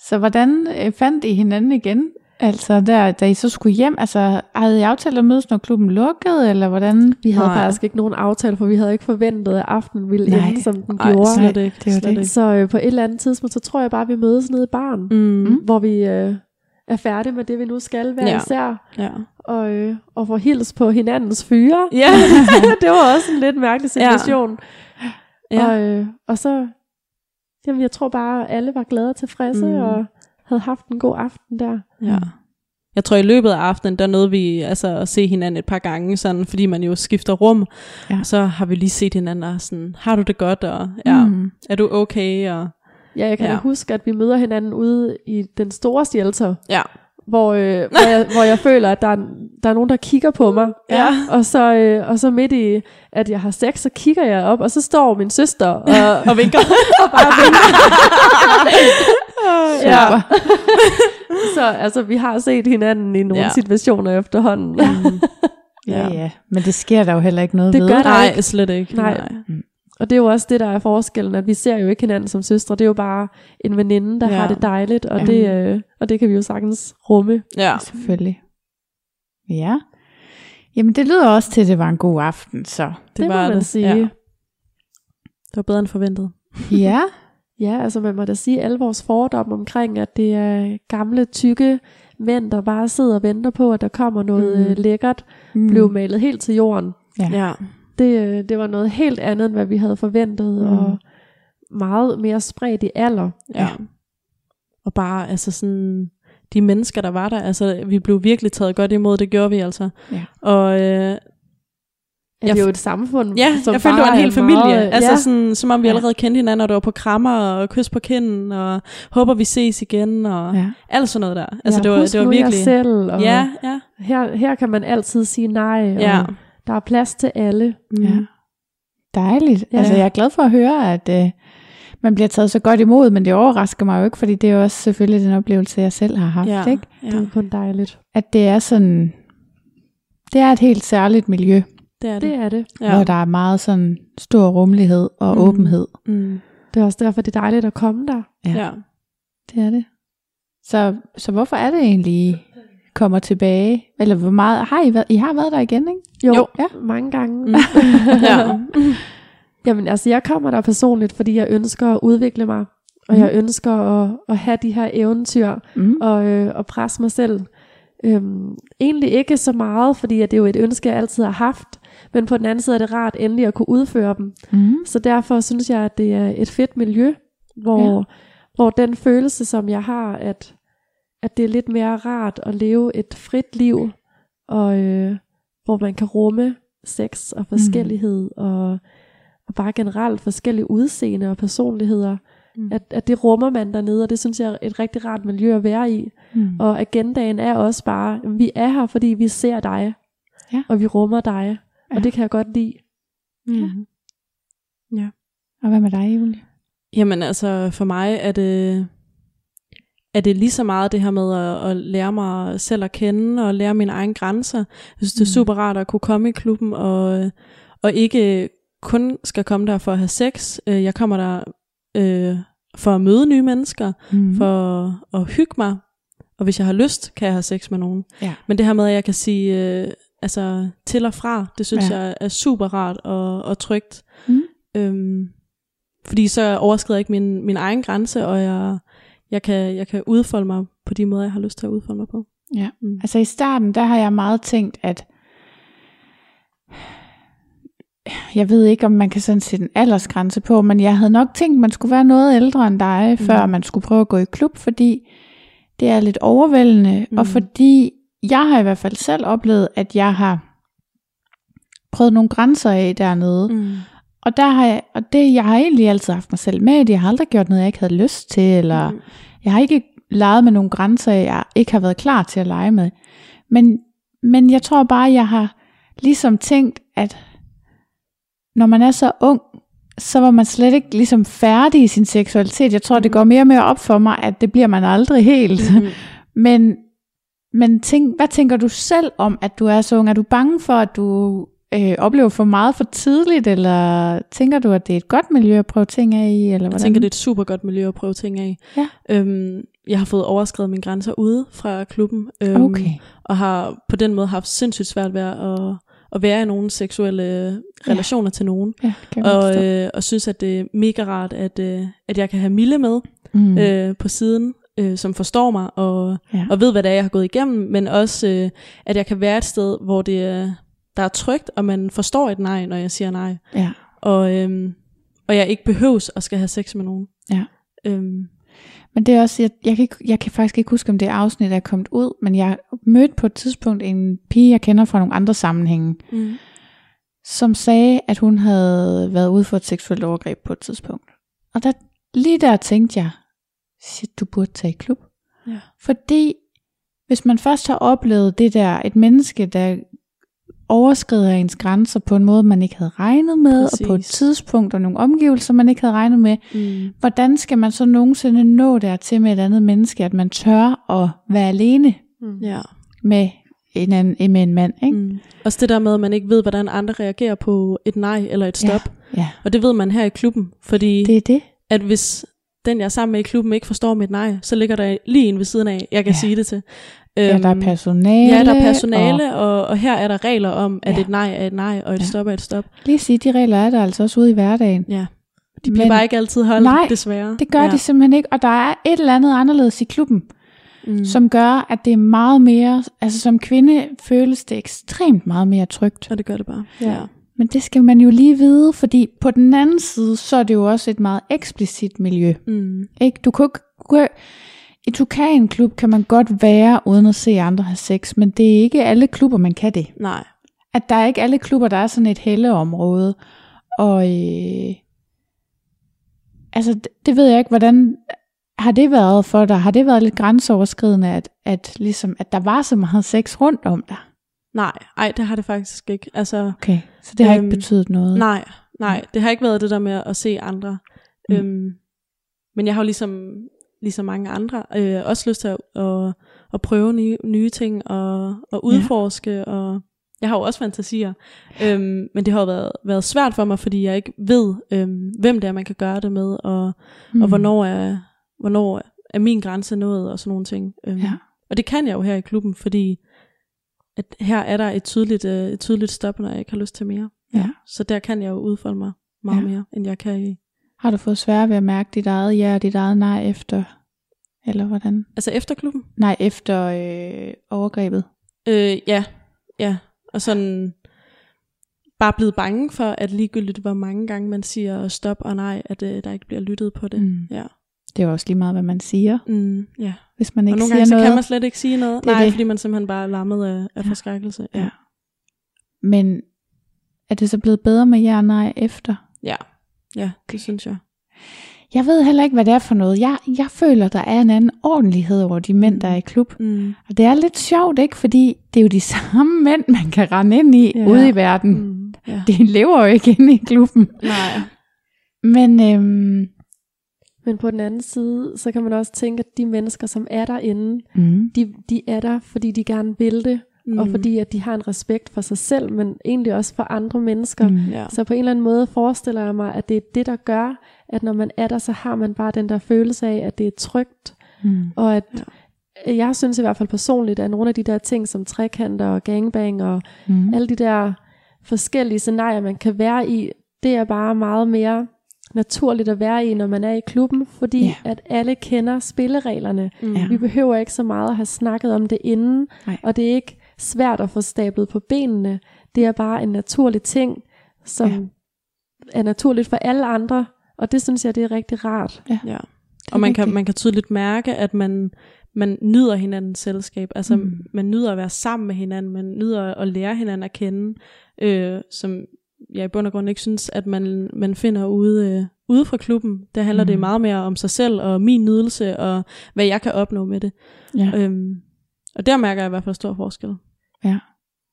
Så hvordan øh, fandt I hinanden igen? Altså der, da I så skulle hjem, altså havde I aftalt at mødes, når klubben lukkede, eller hvordan? Vi havde Nej. faktisk ikke nogen aftale, for vi havde ikke forventet, at aftenen ville Nej. ende, som den Ej, gjorde. ikke. det det. ikke. Så øh, på et eller andet tidspunkt, så tror jeg bare, at vi mødes nede i baren, Mm. Mm. hvor vi øh, er færdige med det, vi nu skal hver Ja. især, Ja. og, øh, og får hils på hinandens fyre. Ja. det var også en lidt mærkelig situation. Ja. Og, øh, og så, jamen jeg tror bare, at alle var glade og tilfredse, mm. og havde haft en god aften der. Ja. Jeg tror i løbet af aftenen, der nåede vi altså at se hinanden et par gange, sådan, fordi man jo skifter rum. Ja. Og så har vi lige set hinanden og sådan, har du det godt, og ja, mm. Mm. er du okay? Og, Ja, jeg kan Ja. ja. huske, at vi møder hinanden ude i den store shelter, ja. hvor, øh, hvor, jeg, hvor jeg føler, at der er, der er nogen, der kigger på mig. Ja. Og så, øh, og så midt i, at jeg har sex, så kigger jeg op, og så står min søster og, og vinker. og bare vinker. ja. Super. Så altså, vi har set hinanden i nogle Ja. ja. situationer efterhånden. Ja. Ja. Ja, ja. Men det sker der jo heller ikke noget Det ved. gør der Nej, ikke. slet ikke. Nej. Og det er jo også det, der er forskellen, at vi ser jo ikke hinanden som søstre. Det er jo bare en veninde, der Ja. ja. har det dejligt, og, Ja. ja. det, øh, og det kan vi jo sagtens rumme. Ja. Selvfølgelig. Ja. Jamen det lyder også til, at det var en god aften, så. Det, det må var man det. sige. Ja. Ja. Det var bedre end forventet. Ja. ja, altså man må da sige, alle vores fordomme omkring, at det er gamle, tykke mænd, der bare sidder og venter på, at der kommer noget Mm. mm. lækkert, Mm. blev malet helt til jorden. Ja. Ja. Det, øh, det var noget helt andet, end hvad vi havde forventet, Mm. og meget mere spredt i alder. Ja. Og bare, altså sådan, de mennesker, der var der, altså, vi blev virkelig taget godt imod, det gjorde vi altså. Ja. Og øh, At Jeg det er jo et samfund, ja, som jeg følte, det var en hel er familie. Meget, altså ja, sådan, som om vi Ja. allerede kendte hinanden, og det var på krammer og kys på kinden, og håber vi ses igen, og ja. Ja. alt sådan noget der. Altså ja, det var, husk det var virkelig... selv, og Ja, ja, her, her kan man altid sige nej, ja. og der er plads til alle. Mm. Ja. Dejligt. Ja. Ja. Altså, jeg er glad for at høre, at øh, man bliver taget så godt imod, men det overrasker mig jo ikke, fordi det er jo også selvfølgelig den oplevelse, jeg selv har haft. Ja. Ikke? Ja. Det er kun dejligt. At det er sådan, det er et helt særligt miljø. Det er det. Det er det. Ja. Hvor der er meget sådan stor rummelighed og Mm. mm. åbenhed. Mm. Det er også derfor, det er dejligt at komme der. Ja. Ja. Det er det. Så, så hvorfor er det egentlig, I kommer tilbage? Eller hvor meget har I været? I har været der igen, ikke? Jo, Jo. ja. mange gange. Mm. ja. Jamen altså, jeg kommer der personligt, fordi jeg ønsker at udvikle mig. Og Mhm. jeg ønsker at, at have de her eventyr Mm. og, øh, og presse mig selv. Øhm, egentlig ikke så meget, fordi at det er jo et ønske, jeg altid har haft. Men på den anden side er det rart endelig at kunne udføre dem. Mm. Så derfor synes jeg, at det er et fedt miljø, hvor, Ja. hvor den følelse, som jeg har, at, at det er lidt mere rart at leve et frit liv, og øh, hvor man kan rumme sex og forskellighed, mm. og, og bare generelt forskellige udseende og personligheder, Mm. mm. at, at det rummer man dernede, og det synes jeg er et rigtig rart miljø at være i. Mm. Og agendaen er også bare, at vi er her, fordi vi ser dig, Ja. og vi rummer dig, Ja. og det kan jeg godt lide. Mm. Og hvad med dig, Julie? Jamen altså, for mig er det, er det lige så meget det her med at, at lære mig selv at kende og lære mine egne grænser. Jeg synes, det er Mm. super rart at kunne komme i klubben og, og ikke kun skal komme der for at have sex. Øh, Jeg kommer der øh, for at møde nye mennesker, Mm. for at hygge mig, og hvis jeg har lyst, kan jeg have sex med nogen. Ja. Men det her med, at jeg kan sige øh, altså, til og fra, det synes Ja. jeg er super rart og, og trygt. Mm. Øhm, fordi så overskrider jeg ikke min, min egen grænse, og jeg, jeg, kan, jeg kan udfolde mig på de måder, jeg har lyst til at udfolde mig på. Ja. Mm. Altså i starten, der har jeg meget tænkt, at jeg ved ikke, om man kan sådan sætte en aldersgrænse på, men jeg havde nok tænkt, at man skulle være noget ældre end dig, mm. før man skulle prøve at gå i klub, fordi det er lidt overvældende. Mm. og fordi jeg har i hvert fald selv oplevet, at jeg har prøvet nogle grænser af dernede, Mm. og der har jeg, og det, jeg har egentlig altid haft mig selv med, jeg har aldrig gjort noget, jeg ikke havde lyst til, eller Mm. jeg har ikke leget med nogle grænser, jeg ikke har været klar til at lege med. Men, men jeg tror bare, jeg har ligesom tænkt, at når man er så ung, så var man slet ikke ligesom færdig i sin seksualitet. Jeg tror, det går mere og mere op for mig, at det bliver man aldrig helt. Mm. men men tænk, hvad tænker du selv om, at du er så ung? Er du bange for, at du øh, oplever for meget for tidligt, eller tænker du, at det er et godt miljø at prøve ting af i? Eller Jeg hvordan? tænker, det er et super godt miljø at prøve ting af. Ja. Øhm, jeg har fået overskrevet mine grænser ude fra klubben, øhm, Okay. og har på den måde haft sindssygt svært ved at, at være i nogle seksuelle relationer til nogen. Ja, jeg. Og, øh, og synes, at det er mega rart, at, øh, at jeg kan have Mille med mm. øh, på siden, øh, som forstår mig og, ja. og ved, hvad det er, jeg har gået igennem, men også, øh, at jeg kan være et sted, hvor det er, der er trygt, og man forstår et nej, når jeg siger nej. ja. Og, øhm, og jeg ikke behøves at skal have sex med nogen. Ja. Øhm, Men det er også, jeg, jeg, kan, ikke- jeg kan faktisk ikke huske, om det afsnit er kommet ud, men jeg mødte på et tidspunkt en pige, jeg kender fra nogle andre sammenhænge, mm. som sagde, at hun havde været ude for et seksuelt overgreb på et tidspunkt. Og der, lige der tænkte jeg, shit, du burde tage i klub. Ja. Fordi hvis man først har oplevet det der, et menneske, der overskrider ens grænser på en måde, man ikke havde regnet med, Præcis. og på et tidspunkt og nogle omgivelser, man ikke havde regnet med, Mm. hvordan skal man så nogensinde nå dertil med et andet menneske, at man tør at være alene Mm. Ja. med en, anden, med en mand, ikke? Mm. Også det der med, at man ikke ved, hvordan andre reagerer på et nej eller et stop. Ja. Ja, Og det ved man her i klubben, fordi det er det. at hvis den, jeg er sammen med i klubben, ikke forstår mit nej, så ligger der lige en ved siden af, jeg kan Ja. sige det til. Ja, der er Øhm, personale. Ja, der er personale, og, og, og her er der regler om, at Ja. et nej er et nej, og et Ja. stop er et stop. Lige sige, de regler er der altså også ude i hverdagen. Ja. De bliver Men bare ikke altid holdt, nej, desværre. Det gør ja. de simpelthen ikke, og der er et eller andet anderledes i klubben, mm. som gør, at det er meget mere, altså som kvinde føles det ekstremt meget mere trygt. Og det gør det bare. Ja. Men det skal man jo lige vide, fordi på den anden side, så er det jo også et meget eksplicit miljø. Mm. Ikke? Du kan ikke i Tukan-klub kan man godt være, uden at se andre have sex, men det er ikke alle klubber, man kan det. Nej. At der er ikke alle klubber, der er sådan et helleområde. Og øh, altså, det, det ved jeg ikke, hvordan har det været for dig? Har det været lidt grænseoverskridende, at, at, ligesom, at der var så meget sex rundt om dig? Nej, ej, det har det faktisk ikke. Altså, Okay, så det har øhm, ikke betydet noget? nej, nej, det har ikke været det der med at se andre. Mm. Mm. Øhm, men jeg har jo ligesom, ligesom mange andre øh, også lyst til at, at, at prøve nye, nye ting og, og udforske. Ja. Og jeg har jo også fantasier, øhm, men det har jo været, været svært for mig, fordi jeg ikke ved, øhm, hvem det er, man kan gøre det med, og, mm. og hvornår er, hvornår er min grænse nået, og sådan nogle ting. Øhm, Ja. Og det kan jeg jo her i klubben, fordi at her er der et tydeligt, øh, et tydeligt stop, når jeg ikke har lyst til mere. Ja. Så der kan jeg jo udfolde mig meget Ja. mere, end jeg kan i... Har du fået svært ved at mærke dit eget ja og dit eget nej efter? Eller hvordan? Altså efter klubben? Nej, efter øh, overgrebet. Øh, ja, ja. Og sådan bare blevet bange for, at ligegyldigt hvor mange gange man siger stop og nej, at øh, der ikke bliver lyttet på det. Mm. Ja. Det er jo også lige meget, hvad man siger, Mm, ja. hvis man Og ikke nogle siger gange så noget. kan man slet ikke sige noget. Det Nej, det. fordi man simpelthen bare er lammet af, af Ja. forskrækkelse. Ja. Ja. Men er det så blevet bedre med og nej efter? ja. Ja, det synes jeg. Jeg ved heller ikke, hvad det er for noget. Jeg, jeg føler, der er en anden ordentlighed over de mænd, der er i klub. Mm. Og det er lidt sjovt, ikke? Fordi det er jo de samme mænd, man kan rende ind i Ja. ude i verden. Mm. Mm. Ja. De lever jo ikke inde i klubben. Nej. Men øhm, Men på den anden side, så kan man også tænke, at de mennesker, som er derinde, mm, de, de er der, fordi de gerne vil det, mm. og fordi at de har en respekt for sig selv, men egentlig også for andre mennesker. Mm. Ja. Så på en eller anden måde forestiller jeg mig, at det er det, der gør, at når man er der, så har man bare den der følelse af, at det er trygt, mm, og at jeg synes i hvert fald personligt, at nogle af de der ting som trekanter og gangbang og mm. alle de der forskellige scenarier, man kan være i, det er bare meget mere naturligt at være i, når man er i klubben, fordi Ja. at alle kender spillereglerne. Mm. Ja. Vi behøver ikke så meget at have snakket om det inden, Nej. og det er ikke svært at få stablet på benene. Det er bare en naturlig ting, som Ja. er naturligt for alle andre, og det synes jeg, det er rigtig rart. Ja. Og man kan, man kan tydeligt mærke, at man, man nyder hinandens selskab. Altså, mm. man nyder at være sammen med hinanden. Man nyder at lære hinanden at kende. Øh, som jeg i bund og grund ikke synes, at man, man finder ude, øh, ude fra klubben. Der handler mm. det Mm. meget mere om sig selv og min nydelse og hvad jeg kan opnå med det. Ja. Øhm, og der mærker jeg i hvert fald stor forskel.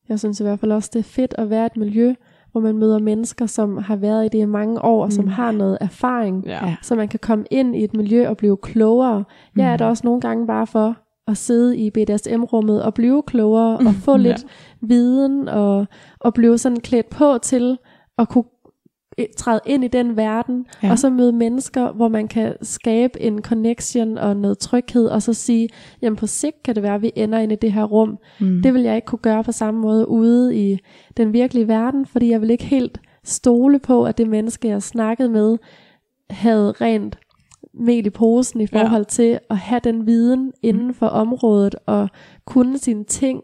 Jeg synes i hvert fald også, det er fedt at være i et miljø, hvor man møder mennesker, som har været i det i mange år, mm. som Mm. har noget erfaring, Ja. Ja. så man kan komme ind i et miljø og blive klogere. Jeg er Mm. der også nogle gange bare for at sidde i BDSM-rummet og blive klogere og få Ja. lidt viden og, og blive sådan klædt på til at kunne eh, træde ind i den verden, ja. og så møde mennesker, hvor man kan skabe en connection og noget tryghed, og så sige, jamen på sigt kan det være, at vi ender ind i det her rum. Mm. Det vil jeg ikke kunne gøre på samme måde ude i den virkelige verden, fordi jeg vil ikke helt stole på, at det menneske, jeg snakkede med, havde rent mel i posen i forhold ja. til at have den viden inden for området og kunne sine ting.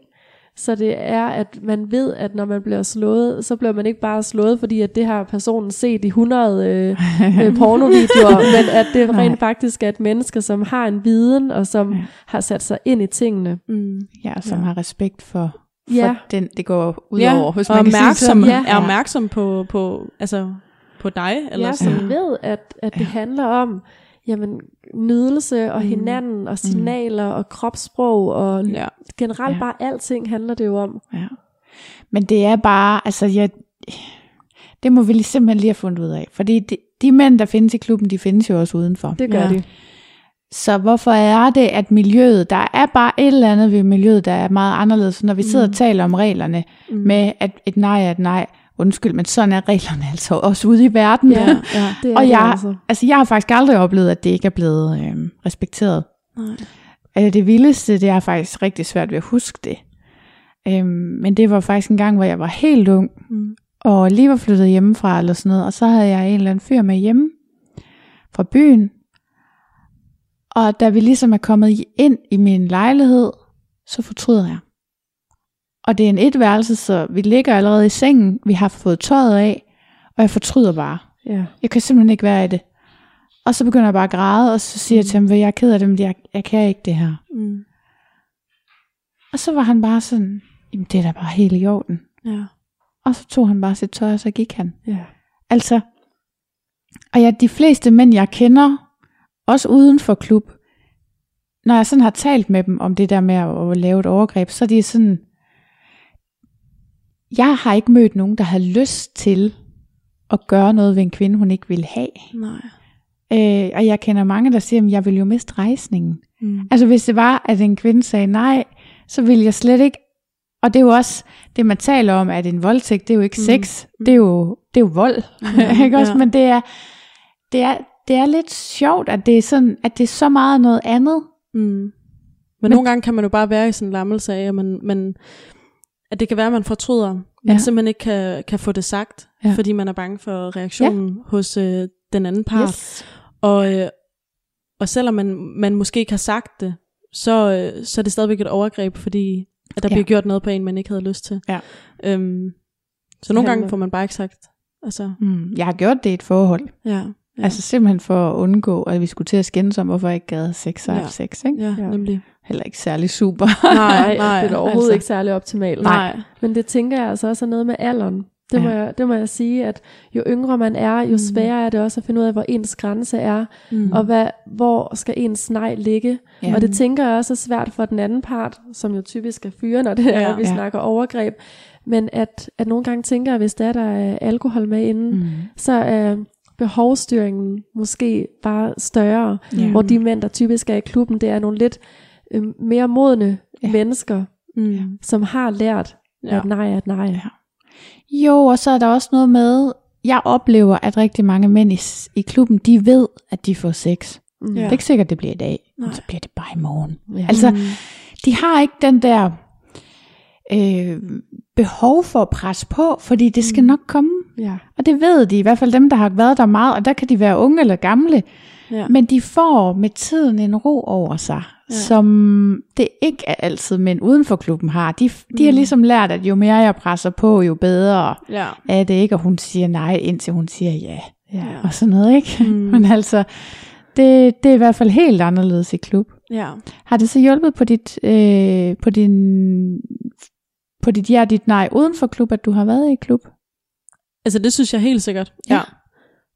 Så det er, at man ved, at når man bliver slået, så bliver man ikke bare slået, fordi at det har personen set i 100 øh, øh, pornovideoer, men at det Nej. rent faktisk er et menneske, som har en viden, og som Ja. ja. har sat sig ind i tingene. Mm. Ja, som Ja. har respekt for, for Ja. den, det går ud Ja, over, hvis og man kan sige opmærksom, sådan. Ja. er opmærksom på, på, altså, på dig. Eller ja, sådan. som ved, at, at det Ja. handler om jamen, nydelse og Mm. hinanden og signaler og kropssprog og Ja. generelt Ja. bare alting handler det jo om. Ja. Men det er bare, altså jeg, det må vi lige simpelthen lige have fundet ud af. Fordi de, de mænd, der findes i klubben, de findes jo også udenfor. Det gør Ja. ja. de. Så hvorfor er det, at miljøet, der er bare et eller andet ved miljøet, der er meget anderledes, når vi sidder Mm. og taler om reglerne, Mm. med at et nej er et nej. Undskyld, men sådan er reglerne altså også ude i verden. Ja, ja. Det er Og det jeg, altså. altså, jeg har faktisk aldrig oplevet, at det ikke er blevet øh, respekteret. Nej. Altså, det vildeste, det er faktisk rigtig svært ved at huske det. Øhm, men det var faktisk en gang, hvor jeg var helt ung, Mm. og lige var flyttet hjemmefra eller sådan noget, og så havde jeg en eller anden fyr med hjemme fra byen. Og da vi ligesom er kommet ind i min lejlighed, så fortryder jeg. Og det er en etværelse, så vi ligger allerede i sengen, vi har fået tøjet af, og jeg fortryder bare. Ja. Jeg kan simpelthen ikke være i det. Og så begynder jeg bare at græde, og så siger jeg til ham, "Ved, jeg er ked af det, men jeg, jeg kan ikke det her. Mm. Og så var han bare sådan, jamen det er da bare helt i orden. Ja. Og så tog han bare sit tøj, og så gik han. ja. Altså, og ja, de fleste mænd, jeg kender, også uden for klub, når jeg sådan har talt med dem om det der med at, at lave et overgreb, så er de sådan, jeg har ikke mødt nogen, der har lyst til at gøre noget ved en kvinde, hun ikke vil have. Nej. Øh, og jeg kender mange, der siger, at jeg vil jo miste rejsningen. Mm. Altså hvis det var, at en kvinde sagde nej, så ville jeg slet ikke og det er jo også, det man taler om, at en voldtægt, det er jo ikke Mm. sex, det er jo, det er jo vold, ikke også? Ja. Men det er, det er, det er lidt sjovt, at det er sådan, at det er så meget noget andet. Mm. Men, men nogle gange kan man jo bare være i sådan en lammelse af, at, man, man, at det kan være, at man fortryder, men Ja. simpelthen ikke kan, kan få det sagt, Ja. fordi man er bange for reaktionen ja. hos øh, den anden part. Yes. Og, øh, og selvom man, man måske ikke har sagt det, så, øh, så er det stadigvæk et overgreb, fordi at der Ja. bliver gjort noget på en, man ikke havde lyst til. Ja. Øhm, så nogle gange får man bare ikke sagt. Altså, Mm, jeg har gjort det i et forhold. ja, ja. Altså simpelthen for at undgå, at vi skulle til at skændes om, hvorfor jeg ikke gad sex og ja. sex. Ikke? ja, Ja. nemlig. Heller ikke særlig super. Nej, Nej, det er overhovedet altså. ikke særlig optimalt. Nej. Men det tænker jeg altså også er noget med alderen. Det, må Ja. jeg, det må jeg sige, at jo yngre man er, jo Mm. sværere er det også at finde ud af, hvor ens grænse er, Mm. og hvad, hvor skal ens nej ligge. Ja. Og det tænker jeg også er svært for den anden part, som jo typisk er fyre, når det er, Ja. vi Ja. snakker overgreb. Men at, at nogle gange tænker jeg, hvis der er, der er alkohol med inden, mm. Så er behovsstyringen måske bare større. Ja. Hvor de mænd, der typisk er i klubben, det er nogle lidt øh, mere modne Ja. ja. mennesker, Mm. som har lært, Ja. at nej er nej. Ja. Jo, og så er der også noget med, jeg oplever, at rigtig mange mænd i, i klubben, de ved, at de får sex. Mm. Det er ikke sikkert, det bliver i dag, Nej. men så bliver det bare i morgen. Ja. Altså, Mm. de har ikke den der øh, behov for at presse på, fordi det skal Mm. nok komme. ja. Og det ved de, i hvert fald dem, der har været der meget, og der kan de være unge eller gamle, Ja. men de får med tiden en ro over sig, ja. Ja. som det ikke er altid mænd uden for klubben har. De, de har Mm. ligesom lært, at jo mere jeg presser på, jo bedre ja. er det ikke, og hun siger nej, indtil hun siger ja, Ja. og sådan noget, ikke? Mm. Men altså, det, det er i hvert fald helt anderledes i klub. ja. Har det så hjulpet på dit, øh, på din, på dit ja, dit nej uden for klub, at du har været i klub? Altså det synes jeg helt sikkert. Ja. Ja.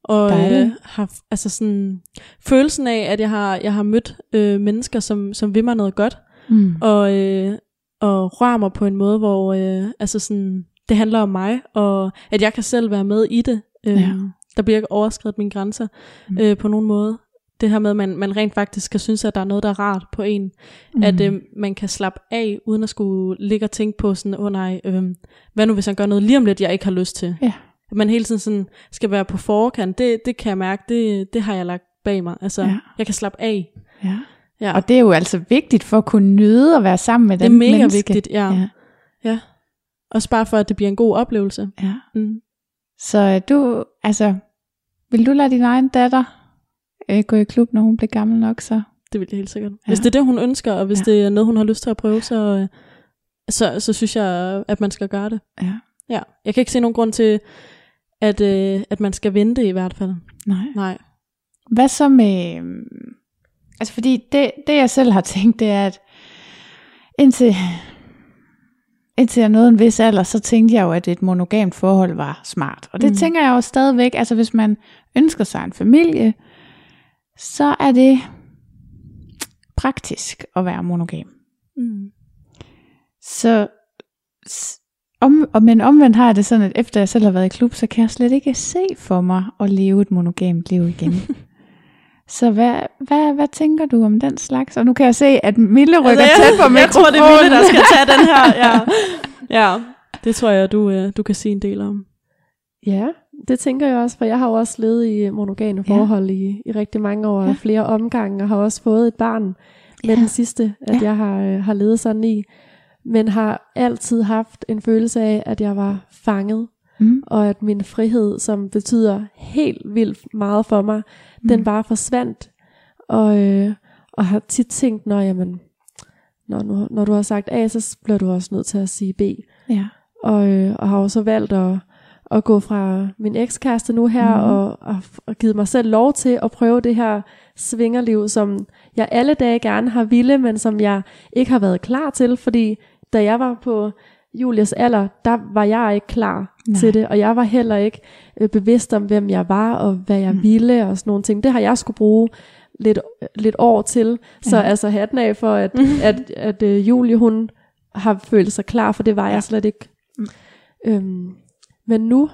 Og øh, har altså sådan følelsen af at jeg har jeg har mødt øh, mennesker som som vil mig noget godt Mm. og øh, og rører mig på en måde hvor øh, altså sådan det handler om mig og at jeg kan selv være med i det. Øh, Ja. Der bliver ikke overskrevet mine grænser Mm. øh, på nogen måde. Det her med at man man rent faktisk kan synes at der er noget der er rart på en. Mm. at øh, man kan slappe af, uden at skulle ligge og tænke på sådan, åh oh, nej, øh, hvad nu hvis han gør noget lige om lidt, jeg ikke har lyst til. Ja. At man hele tiden sådan skal være på forkant, det, det kan jeg mærke, det, det har jeg lagt bag mig. Altså, Ja. jeg kan slappe af. ja. Ja. Og det er jo altså vigtigt for at kunne nyde at være sammen med det er den mega menneske. vigtigt, ja. Ja. ja. Også bare for, at det bliver en god oplevelse. ja. Mm. Så øh, du, altså, vil du lade din egen datter øh, gå i klub, når hun bliver gammel nok, så? Det vil jeg helt sikkert. Ja. Hvis det er det, hun ønsker, og hvis Ja. ja. det er noget, hun har lyst til at prøve, så, øh, så, så synes jeg, at man skal gøre det. Ja. Ja. Jeg kan ikke se nogen grund til, at, øh, at man skal vente i hvert fald. Nej. Nej. Hvad så med... øhm, Altså fordi det, det jeg selv har tænkt, det er, at indtil, indtil jeg nåede en vis alder, så tænkte jeg jo, at et monogamt forhold var smart. Og det Mm. tænker jeg jo stadigvæk. Altså hvis man ønsker sig en familie, så er det praktisk at være monogam. Mm. Så, om, og, men omvendt har jeg det sådan, at efter jeg selv har været i klub, så kan jeg slet ikke se for mig at leve et monogamt liv igen. så hvad, hvad, hvad tænker du om den slags? Og nu kan jeg se, at Mille rykker altså, tæt på mikrofonen. Jeg tror, det er Mille, der skal tage den her. Ja, ja. det tror jeg, du, øh, du kan sige en del om. Ja, det tænker jeg også, for jeg har jo også levet i monogame Ja. forhold i, i rigtig mange år, Ja. ja. flere omgange, og har også fået et barn med Ja. den sidste, at Ja. ja. jeg har, øh, har levet sådan i. Men har altid haft en følelse af, at jeg var fanget, Mm. og at min frihed, som betyder helt vildt meget for mig, mm. den bare forsvandt. Og, øh, og har tit tænkt, når, jamen, når, når, når du har sagt A, så bliver du også nødt til at sige B. Ja. Og, øh, og har jo så valgt at, at gå fra min ekskæreste nu her, mm. og, og, og givet mig selv lov til at prøve det her svingerliv, som jeg alle dage gerne har ville, men som jeg ikke har været klar til, fordi da jeg var på Julias alder, der var jeg ikke klar Nej. Til det, og jeg var heller ikke øh, bevidst om, hvem jeg var, og hvad jeg Mm. mm. ville, og sådan nogle ting. Det har jeg skulle bruge lidt, lidt år til. Så Ja. altså hatten af for, at, at, at øh, Julie, hun har følt sig klar, for det var Ja. jeg slet ikke. Mm. Øhm, men nu,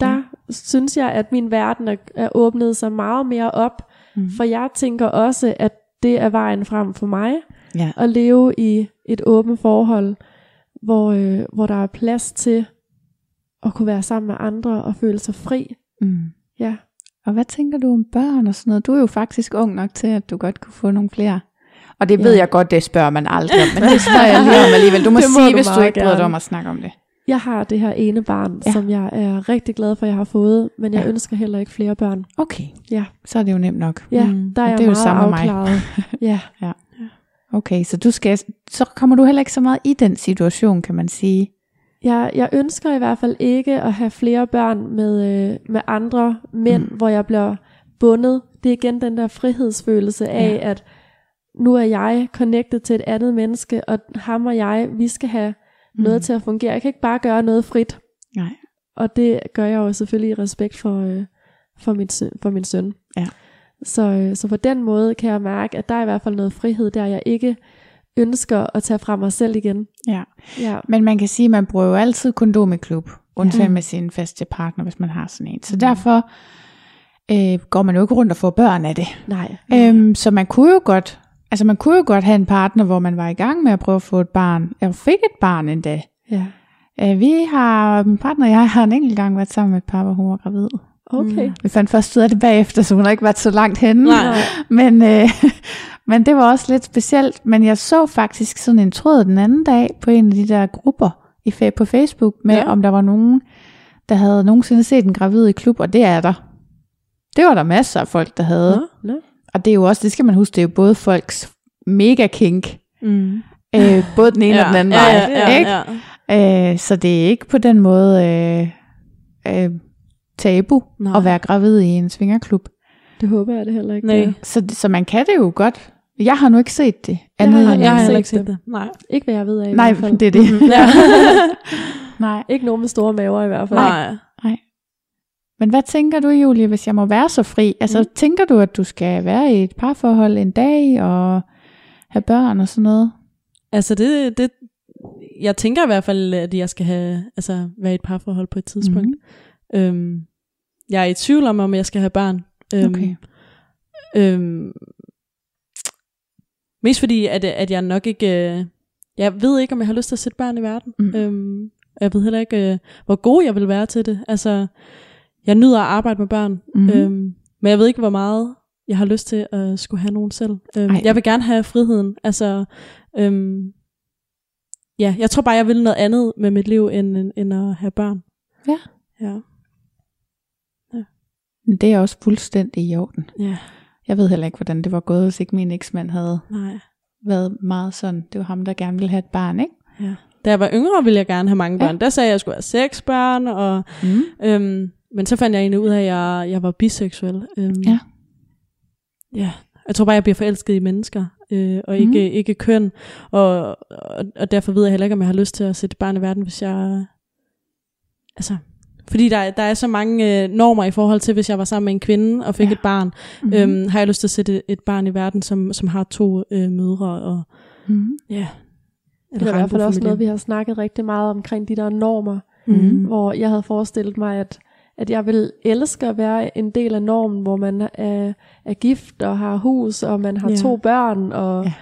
der ja. synes jeg, at min verden er, er åbnet sig meget mere op, Mm. for jeg tænker også, at det er vejen frem for mig, Ja. at leve i et åbent forhold, hvor, øh, hvor der er plads til at kunne være sammen med andre og føle sig fri. Mm. Ja. Og hvad tænker du om børn og sådan noget? Du er jo faktisk ung nok til, at du godt kunne få nogle flere. Og det ved Ja. jeg godt, det spørger man aldrig om, men det spørger jeg lige om alligevel. Du må, må sige, du hvis du ikke bryder dig om at snakke om det. Jeg har det her ene barn, Ja. ja. som jeg er rigtig glad for, at jeg har fået, men jeg Ja. ønsker heller ikke flere børn. Okay, Ja, så er det jo nemt nok. ja Mm. der er Og jeg det er jo meget samme med mig. afklaret. ja. Okay, så du skal, så kommer du heller ikke så meget i den situation, kan man sige. Jeg, jeg ønsker i hvert fald ikke at have flere børn med, øh, med andre mænd, Mm. hvor jeg bliver bundet. Det er igen den der frihedsfølelse af, Ja. at nu er jeg connected til et andet menneske, og ham og jeg, vi skal have mm. noget til at fungere. Jeg kan ikke bare gøre noget frit. Nej. Og det gør jeg jo selvfølgelig i respekt for, øh, for, min, søn- for min søn. Ja. Så, øh, så på den måde kan jeg mærke, at der er i hvert fald noget frihed, der jeg ikke ønsker at tage fra mig selv igen. Ja. Ja. Men man kan sige, at man bruger jo altid kondom i klub, undtagen Ja. med sin faste partner, hvis man har sådan en. Så derfor øh, går man jo ikke rundt og får børn af det. Nej. Øhm, så man kunne jo godt, altså man kunne jo godt have en partner, hvor man var i gang med at prøve at få et barn. Jeg fik et barn endda. Ja. Øh, vi har, min partner og jeg har en enkelt gang været sammen med et par, hvor hun var gravid. Okay. Vi fandt først ud af det bagefter, så hun har ikke været så langt henne. Nej. Men, øh, men det var også lidt specielt. Men jeg så faktisk sådan en tråd den anden dag på en af de der grupper i, på Facebook, med Ja. ja. om der var nogen, der havde nogensinde set en gravid i klub, og det er der. Det var der masser af folk, der havde. Nå. Nå. Og det er jo også, det skal man huske, det er jo både folks mega kink, Mm. øh, både den ene ja, og den anden ja, vej. ja, ja, ikke? ja. Øh, så det er ikke på den måde øh, øh, tabu Nej. at være gravid i en svingerklub. Det håber jeg det heller ikke. Nej. Så, så man kan det jo godt. Jeg har nu ikke set det. Jeg Andet har- end- Jeg har heller ikke set det. det. Nej. Ikke hvad jeg ved af i Nej, hvert fald. det er det. Ja. Nej. Ikke nogen med store maver i hvert fald. Nej. Men hvad tænker du, Julie, hvis jeg må være så fri? Altså, Mm. tænker du, at du skal være i et parforhold en dag og have børn og sådan noget? Altså det, det, jeg tænker i hvert fald, at jeg skal have, altså, være i et parforhold på et tidspunkt. Mm. Øhm, jeg er i tvivl om, om jeg skal have børn. Øhm, Okay. Øhm, mest fordi, at, at jeg nok ikke... Øh, jeg ved ikke, om jeg har lyst til at sætte børn i verden. Mm. Øhm, jeg ved heller ikke, øh, hvor god jeg vil være til det. Altså, jeg nyder at arbejde med børn. Mm. Øhm, men jeg ved ikke, hvor meget jeg har lyst til at skulle have nogen selv. Øhm, Ej. jeg vil gerne have friheden. Altså, øhm, ja, jeg tror bare, jeg vil noget andet med mit liv, end, end, end at have børn. Ja. Ja. Men Det er også fuldstændig i orden. Ja, Jeg ved heller ikke, hvordan det var gået, hvis ikke min eksmand havde nej. været meget sådan. Det var ham, der gerne ville have et barn, ikke? Ja. Da jeg var yngre, ville jeg gerne have mange børn. Ja. Der sagde jeg, at jeg skulle have seks børn, og, Mm. øhm, men så fandt jeg egentlig ud af, at jeg, jeg var biseksuel. Øhm, Ja. Ja, jeg tror bare, jeg bliver forelsket i mennesker, øh, og ikke, mm. ikke køn. Og, og, og derfor ved jeg heller ikke, om jeg har lyst til at sætte barn i verden, hvis jeg... Altså, fordi der, er- der er så mange øh, normer i forhold til, hvis jeg var sammen med en kvinde og fik Ja. et barn. Mm. Mm. Øhm, har jeg lyst til at sætte et, et barn i verden, som, som har to øh, mødre. Og, Mm. ja, Det er i hvert fald også noget, vi har snakket rigtig meget omkring de der normer, Mm. hvor jeg havde forestillet mig, at, at jeg vil elske at være en del af normen, hvor man er, er gift og har hus, og man har Ja. to børn, og, Ja.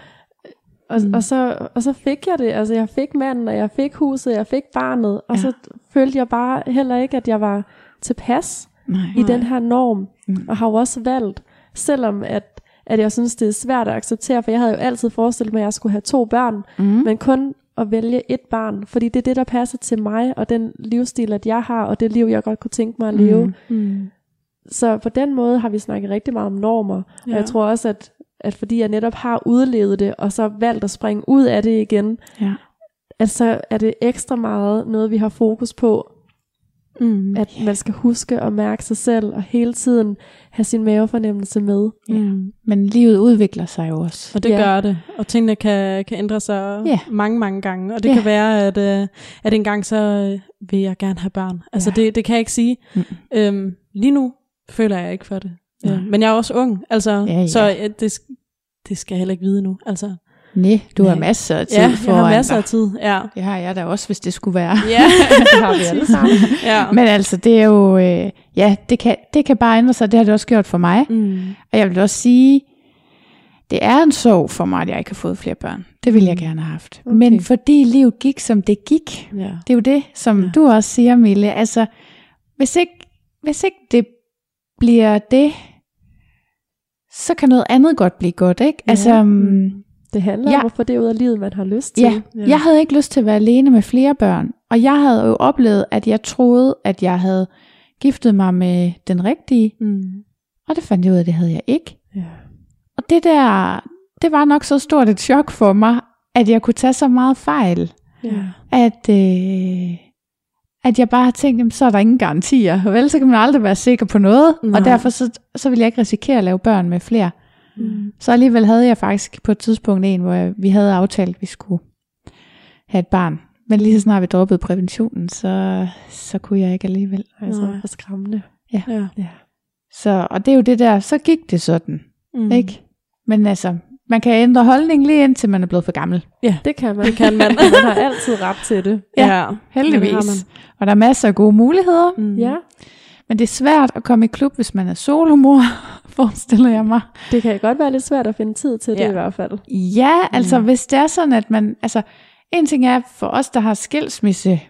Og, Mm. og, så, og så fik jeg det. Altså jeg fik manden, og jeg fik huset, jeg fik barnet, og Ja. så følte jeg bare heller ikke, at jeg var tilpas Nej. i den her norm, Mm. og har jo også valgt, selvom at, at jeg synes, det er svært at acceptere, for jeg havde jo altid forestillet mig, at jeg skulle have to børn, Mm. men kun at vælge et barn, fordi det er det, der passer til mig, og den livsstil, at jeg har, og det liv, jeg godt kunne tænke mig at leve. Mm. Mm. Så på den måde har vi snakket rigtig meget om normer. Ja. og jeg tror også, at, at fordi jeg netop har udlevet det, og så valgt at springe ud af det igen, Ja. at så er det ekstra meget noget, vi har fokus på, Mm. at man skal huske at mærke sig selv, og hele tiden have sin mavefornemmelse med. Mm. Men livet udvikler sig jo også. Og det Ja. ja. gør det. Og tingene kan, kan ændre sig Ja. mange, mange gange. Og det Ja. kan være, at, øh, at en gang så øh, vil jeg gerne have børn. Altså Ja. det, det kan jeg ikke sige. Mm. Øhm, lige nu føler jeg ikke for det. Øh, men jeg er også ung. Altså, Ja, ja. Så øh, det, det skal jeg heller ikke vide nu. Altså, Nej, du har masser af tid ja, foran jeg har masser af tid. Ja. Det har jeg da også, hvis det skulle være. Ja. Det har vi alle sammen. ja. Men altså, det er jo, øh, ja, det kan, det kan bare ændre sig. Det har det også gjort for mig. Mm. Og jeg vil også sige, det er en sorg for mig, at jeg ikke har fået flere børn. Det ville jeg Mm. gerne have haft. Okay. Men fordi livet gik, som det gik, Ja. det er jo det, som Ja. ja. du også siger, Mille. Altså, hvis ikke, hvis ikke det bliver det, så kan noget andet godt blive godt, ikke? Ja. Altså, Mm. mm. Det handler Ja. om at få det ud af livet, man har lyst til. ja, Ja. jeg havde ikke lyst til at være alene med flere børn. Og jeg havde jo oplevet, at jeg troede, at jeg havde giftet mig med den rigtige. Mm. Og det fandt jeg ud af, at det havde jeg ikke. Ja. Og det der, det var nok så stort et chok for mig, at jeg kunne tage så meget fejl, Ja. at, øh, at jeg bare har tænkt, jamen, så er der ingen garantier. Vel, så kan man aldrig være sikker på noget, Nej. og derfor så, så vil jeg ikke risikere at lave børn med flere. Mm. Så alligevel havde jeg faktisk på et tidspunkt en, hvor jeg, vi havde aftalt, at vi skulle have et barn. Men lige så snart vi droppede præventionen, så, så kunne jeg ikke alligevel. Altså, Nej. for skræmmende. Ja. Ja. Så, og det er jo det der, så gik det sådan, mm. ikke? Men altså, man kan ændre holdning lige indtil man er blevet for gammel. Det kan man. Det kan man. man har altid ret til det. Ja, Heldigvis. det har man. Og der er masser af gode muligheder. Mm. Ja, Men det er svært at komme i klub, hvis man er solomor, forestiller jeg mig. det kan godt være lidt svært at finde tid til det Ja. i hvert fald. Ja, altså Mm. hvis det er sådan, at man... Altså, en ting er for os, der har skilsmisse,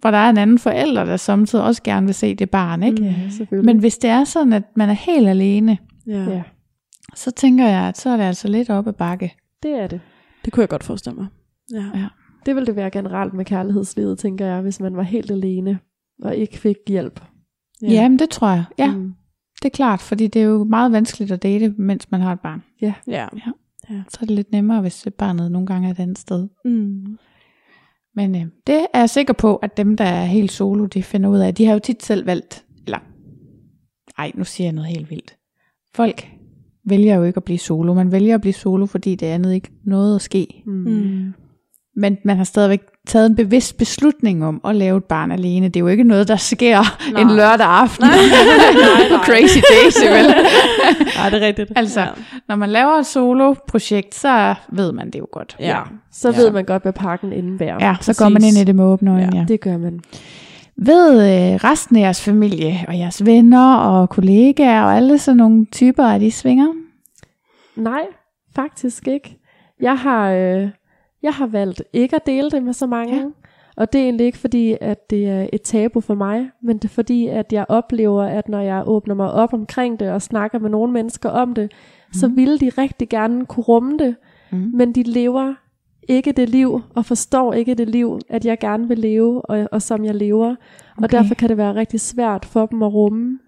hvor der er en anden forælder, der samtidig også gerne vil se det barn, ikke? Mm. Ja, selvfølgelig. Men hvis det er sådan, at man er helt alene, Ja. ja, så tænker jeg, at så er det altså lidt op ad bakke. det er det. Det kunne jeg godt forestille mig. Ja. Ja. Det ville det være generelt med kærlighedslivet, tænker jeg, hvis man var helt alene og ikke fik hjælp. Ja. Jamen, det tror jeg. Ja, Mm. det er klart, fordi det er jo meget vanskeligt at date, mens man har et barn. ja. Så er det lidt nemmere, hvis barnet nogle gange er et andet sted. Mm. Men øh, det er jeg sikker på, at dem, der er helt solo, de finder ud af. De har jo tit selv valgt, eller, ej, nu siger jeg noget helt vildt. Folk vælger jo ikke at blive solo. Man vælger at blive solo, fordi det andet ikke noget at ske. Mm. Mm. Men man har stadigvæk taget en bevidst beslutning om at lave et barn alene. Det er jo ikke noget, der sker Nej. en lørdag aften Nej, nej, på nej. Crazy Days, vel? Nej, det er rigtigt. Altså, ja. Når man laver et solo-projekt, så ved man det jo godt. ja. Så Ja. ved man godt, hvad pakken indebærer. Ja, så går man ind i det med åbne øjne. Ja. Ja. Det gør man. Ved øh, resten af jeres familie og jeres venner og kollegaer og alle sådan nogle typer af de svinger? Nej, faktisk ikke. Jeg har, øh, jeg har valgt ikke at dele det med så mange. Ja. Og det er egentlig ikke fordi, at det er et tabu for mig, men det er fordi, at jeg oplever, at når jeg åbner mig op omkring det og snakker med nogle mennesker om det, mm. så vil de rigtig gerne kunne rumme det, Mm. men de lever ikke det liv, og forstår ikke det liv, at jeg gerne vil leve, og, og som jeg lever. Okay. Og derfor kan det være rigtig svært for dem at rumme.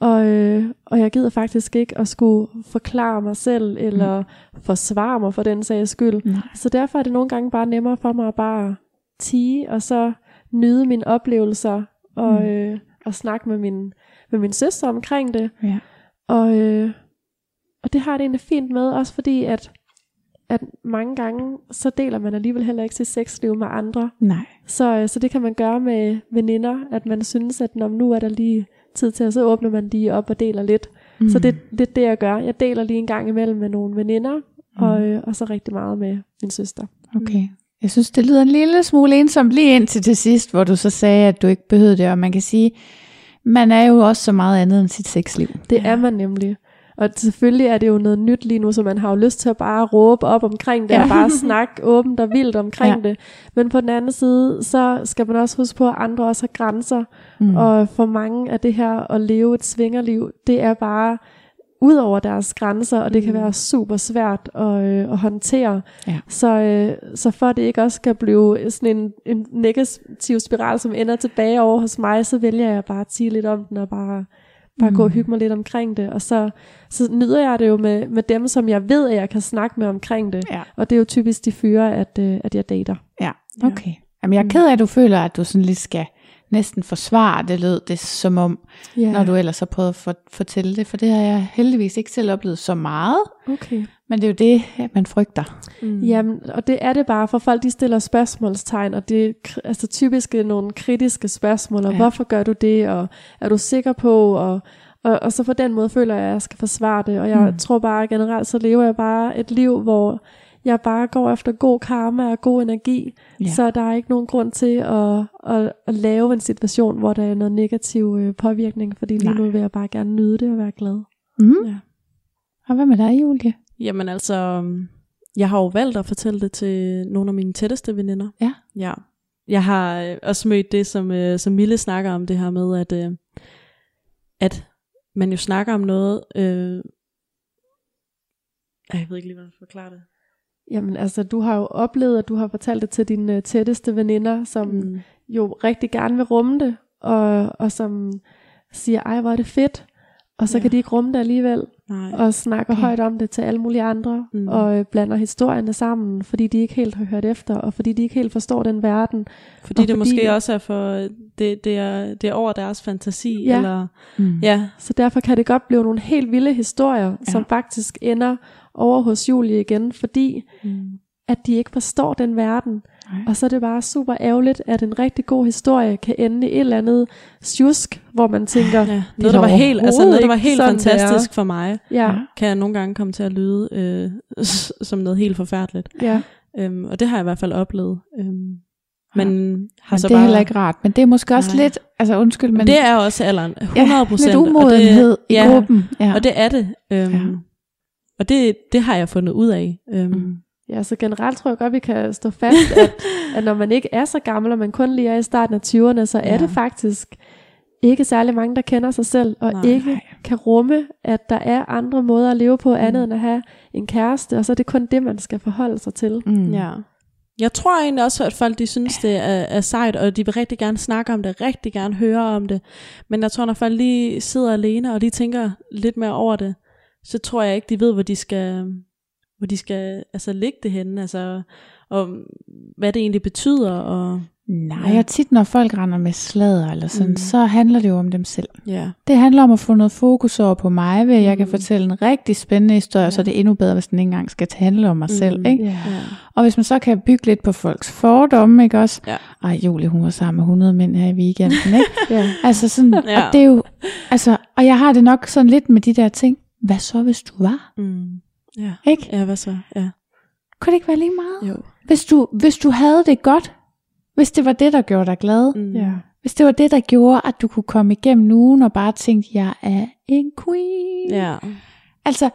Og, øh, og jeg gider faktisk ikke at skulle forklare mig selv, eller mm. forsvare mig for den sags skyld. Nej. Så derfor er det nogle gange bare nemmere for mig at bare tige, og så nyde mine oplevelser, og, Mm. øh, og snakke med min, med min søster omkring det. Ja. Og, øh, og det har det egentlig fint med, også fordi at, at mange gange, så deler man alligevel heller ikke sit sexliv med andre. Nej. Så, øh, så det kan man gøre med veninder, at man synes, at når nu er der lige tid til, og så åbner man lige op og deler lidt. Mm. Så det, det er det, jeg gør. Jeg deler lige en gang imellem med nogle veninder, mm. og, øh, og så rigtig meget med min søster. Okay. Jeg synes, det lyder en lille smule ensomt lige indtil til sidst, hvor du så sagde, at du ikke behøvede det, og man kan sige, man er jo også så meget andet end sit sexliv. Det er man nemlig. Og selvfølgelig er det jo noget nyt lige nu, så man har jo lyst til at bare råbe op omkring det, ja. Og bare snakke åbent og vildt omkring ja. Det. Men på den anden side, så skal man også huske på, at andre også har grænser. Mm. Mm. Og for mange af det her at leve et svingerliv, det er bare ud over deres grænser, og det kan Mm. være super svært at, øh, at håndtere. Ja. Så, øh, så for at det ikke også skal blive sådan en, en negativ spiral, som ender tilbage over hos mig, så vælger jeg bare at sige lidt om den, og bare, bare mm. gå og hygge mig lidt omkring det. Og så, så nyder jeg det jo med, med dem, som jeg ved, at jeg kan snakke med omkring det. Ja. Og det er jo typisk de fyre, at, øh, at jeg dater. Ja, okay. Jamen, jeg er ked af, at du føler, at du sådan lidt skal næsten forsvare det, lød det som om, Ja. når du ellers har prøvet at for, fortælle det, for det har jeg heldigvis ikke selv oplevet så meget, Okay. Men det er jo det, at man frygter. Mm. Jamen, og det er det bare, for folk de stiller spørgsmålstegn, og det er altså typisk nogle kritiske spørgsmål, og Ja. hvorfor gør du det, og er du sikker på, og, og, og så på den måde føler jeg, at jeg skal forsvare det, og jeg Mm. tror bare generelt, så lever jeg bare et liv, hvor jeg bare går efter god karma og god energi, Ja. ja. så der er ikke nogen grund til at, at, at lave en situation, hvor der er noget negativ øh, påvirkning, fordi lige Nej. nu vil jeg bare gerne nyde det og være glad. Mm. Ja. Og hvad med dig, Julie? Jamen altså, jeg har jo valgt at fortælle det til nogle af mine tætteste veninder. Ja. Ja. Jeg har øh, også mødt det, som, øh, som Mille snakker om, det her med, at, øh, at man jo snakker om noget... Øh, jeg ved ikke lige, hvordan jeg forklare det. Jamen altså, du har jo oplevet, at du har fortalt det til dine øh, tætteste veninder, som Mm. jo rigtig gerne vil rumme det, og, og som siger, ej hvor er det fedt, og så Ja. kan de ikke rumme det alligevel, Nej. og snakker Okay. højt om det til alle mulige andre, Mm. og øh, blander historierne sammen, fordi de ikke helt har hørt efter, og fordi de ikke helt forstår den verden. Fordi og det fordi- måske også er for, det, det, er, det er over deres fantasi, Ja. eller, Mm. ja, Så derfor kan det godt blive nogle helt vilde historier, ja. som faktisk ender over hos Julie igen, fordi mm. at de ikke forstår den verden. Nej. Og så er det bare super ærgerligt, at en rigtig god historie kan ende i et eller andet sjusk, hvor man tænker, ja. noget, der var helt, altså noget, der var helt det fantastisk for mig, ja, kan jeg nogle gange komme til at lyde øh, som noget helt forfærdeligt. ja, Øhm, og det har jeg i hvert fald oplevet. Øhm, men har Men så det er bare, heller ikke rart. Men det er måske også Nej. lidt, altså undskyld, men det er også alderen, 100 procent. lidt umodenhed i ja, gruppen. Ja. Og det er det. Øhm, Ja. Og det, det har jeg fundet ud af. Øhm, Mm. Ja, så generelt tror jeg godt, vi kan stå fast, at, at når man ikke er så gammel, og man kun lige er i starten af 20'erne, så er Ja. det faktisk ikke særlig mange, der kender sig selv, og Nej. Ikke Nej. kan rumme, at der er andre måder at leve på, andet Mm. end at have en kæreste, og så er det kun det, man skal forholde sig til. Mm. Ja. Jeg tror egentlig også, at folk de synes, det er, er sejt, og de vil rigtig gerne snakke om det, rigtig gerne høre om det. Men jeg tror, når folk lige sidder alene, og de tænker lidt mere over det, så tror jeg ikke, de ved, hvor de skal, hvor de skal altså, lægge det henne, altså, og hvad det egentlig betyder. Og, Nej, Ja. og tit når folk render med sladder eller sådan, Mm. mm. så handler det jo om dem selv. ja. Det handler om at få noget fokus over på mig, ved at jeg kan Mm. fortælle en rigtig spændende historie, ja. så er det endnu bedre, hvis den ikke engang skal handle om mig Mm. selv. Ikke? Ja. Og hvis man så kan bygge lidt på folks fordomme, ikke også? Ja. Ej, Julie, hun var sammen med 100 mænd her i weekenden, ikke? Ja. altså sådan, og det er jo, altså, og jeg har det nok sådan lidt med de der ting, hvad så hvis du var? Mm. Ja. Ikke? Ja, hvad så? Ja. Kunne det ikke være lige meget? Jo. Hvis du, hvis du havde det godt, hvis det var det, der gjorde dig glad, Mm. Ja. hvis det var det, der gjorde, at du kunne komme igennem ugen og bare tænke, jeg er en queen. Ja. Altså,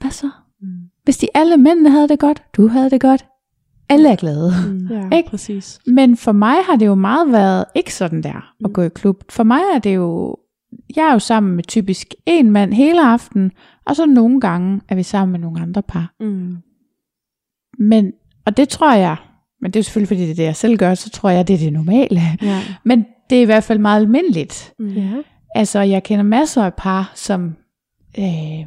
hvad så? Mm. Hvis de alle mændene havde det godt, du havde det godt, alle er glade. Mm. Ja. Ikke? Præcis. Men for mig har det jo meget været ikke sådan der at Mm. gå i klub. For mig er det jo, jeg er jo sammen med typisk en mand hele aften, og så nogle gange er vi sammen med nogle andre par. Mm. Men, og det tror jeg, men det er jo selvfølgelig fordi det er det, jeg selv gør, så tror jeg, det er det normale. Ja. Men det er i hvert fald meget almindeligt. Mm. Ja. Altså, jeg kender masser af par, som, øh,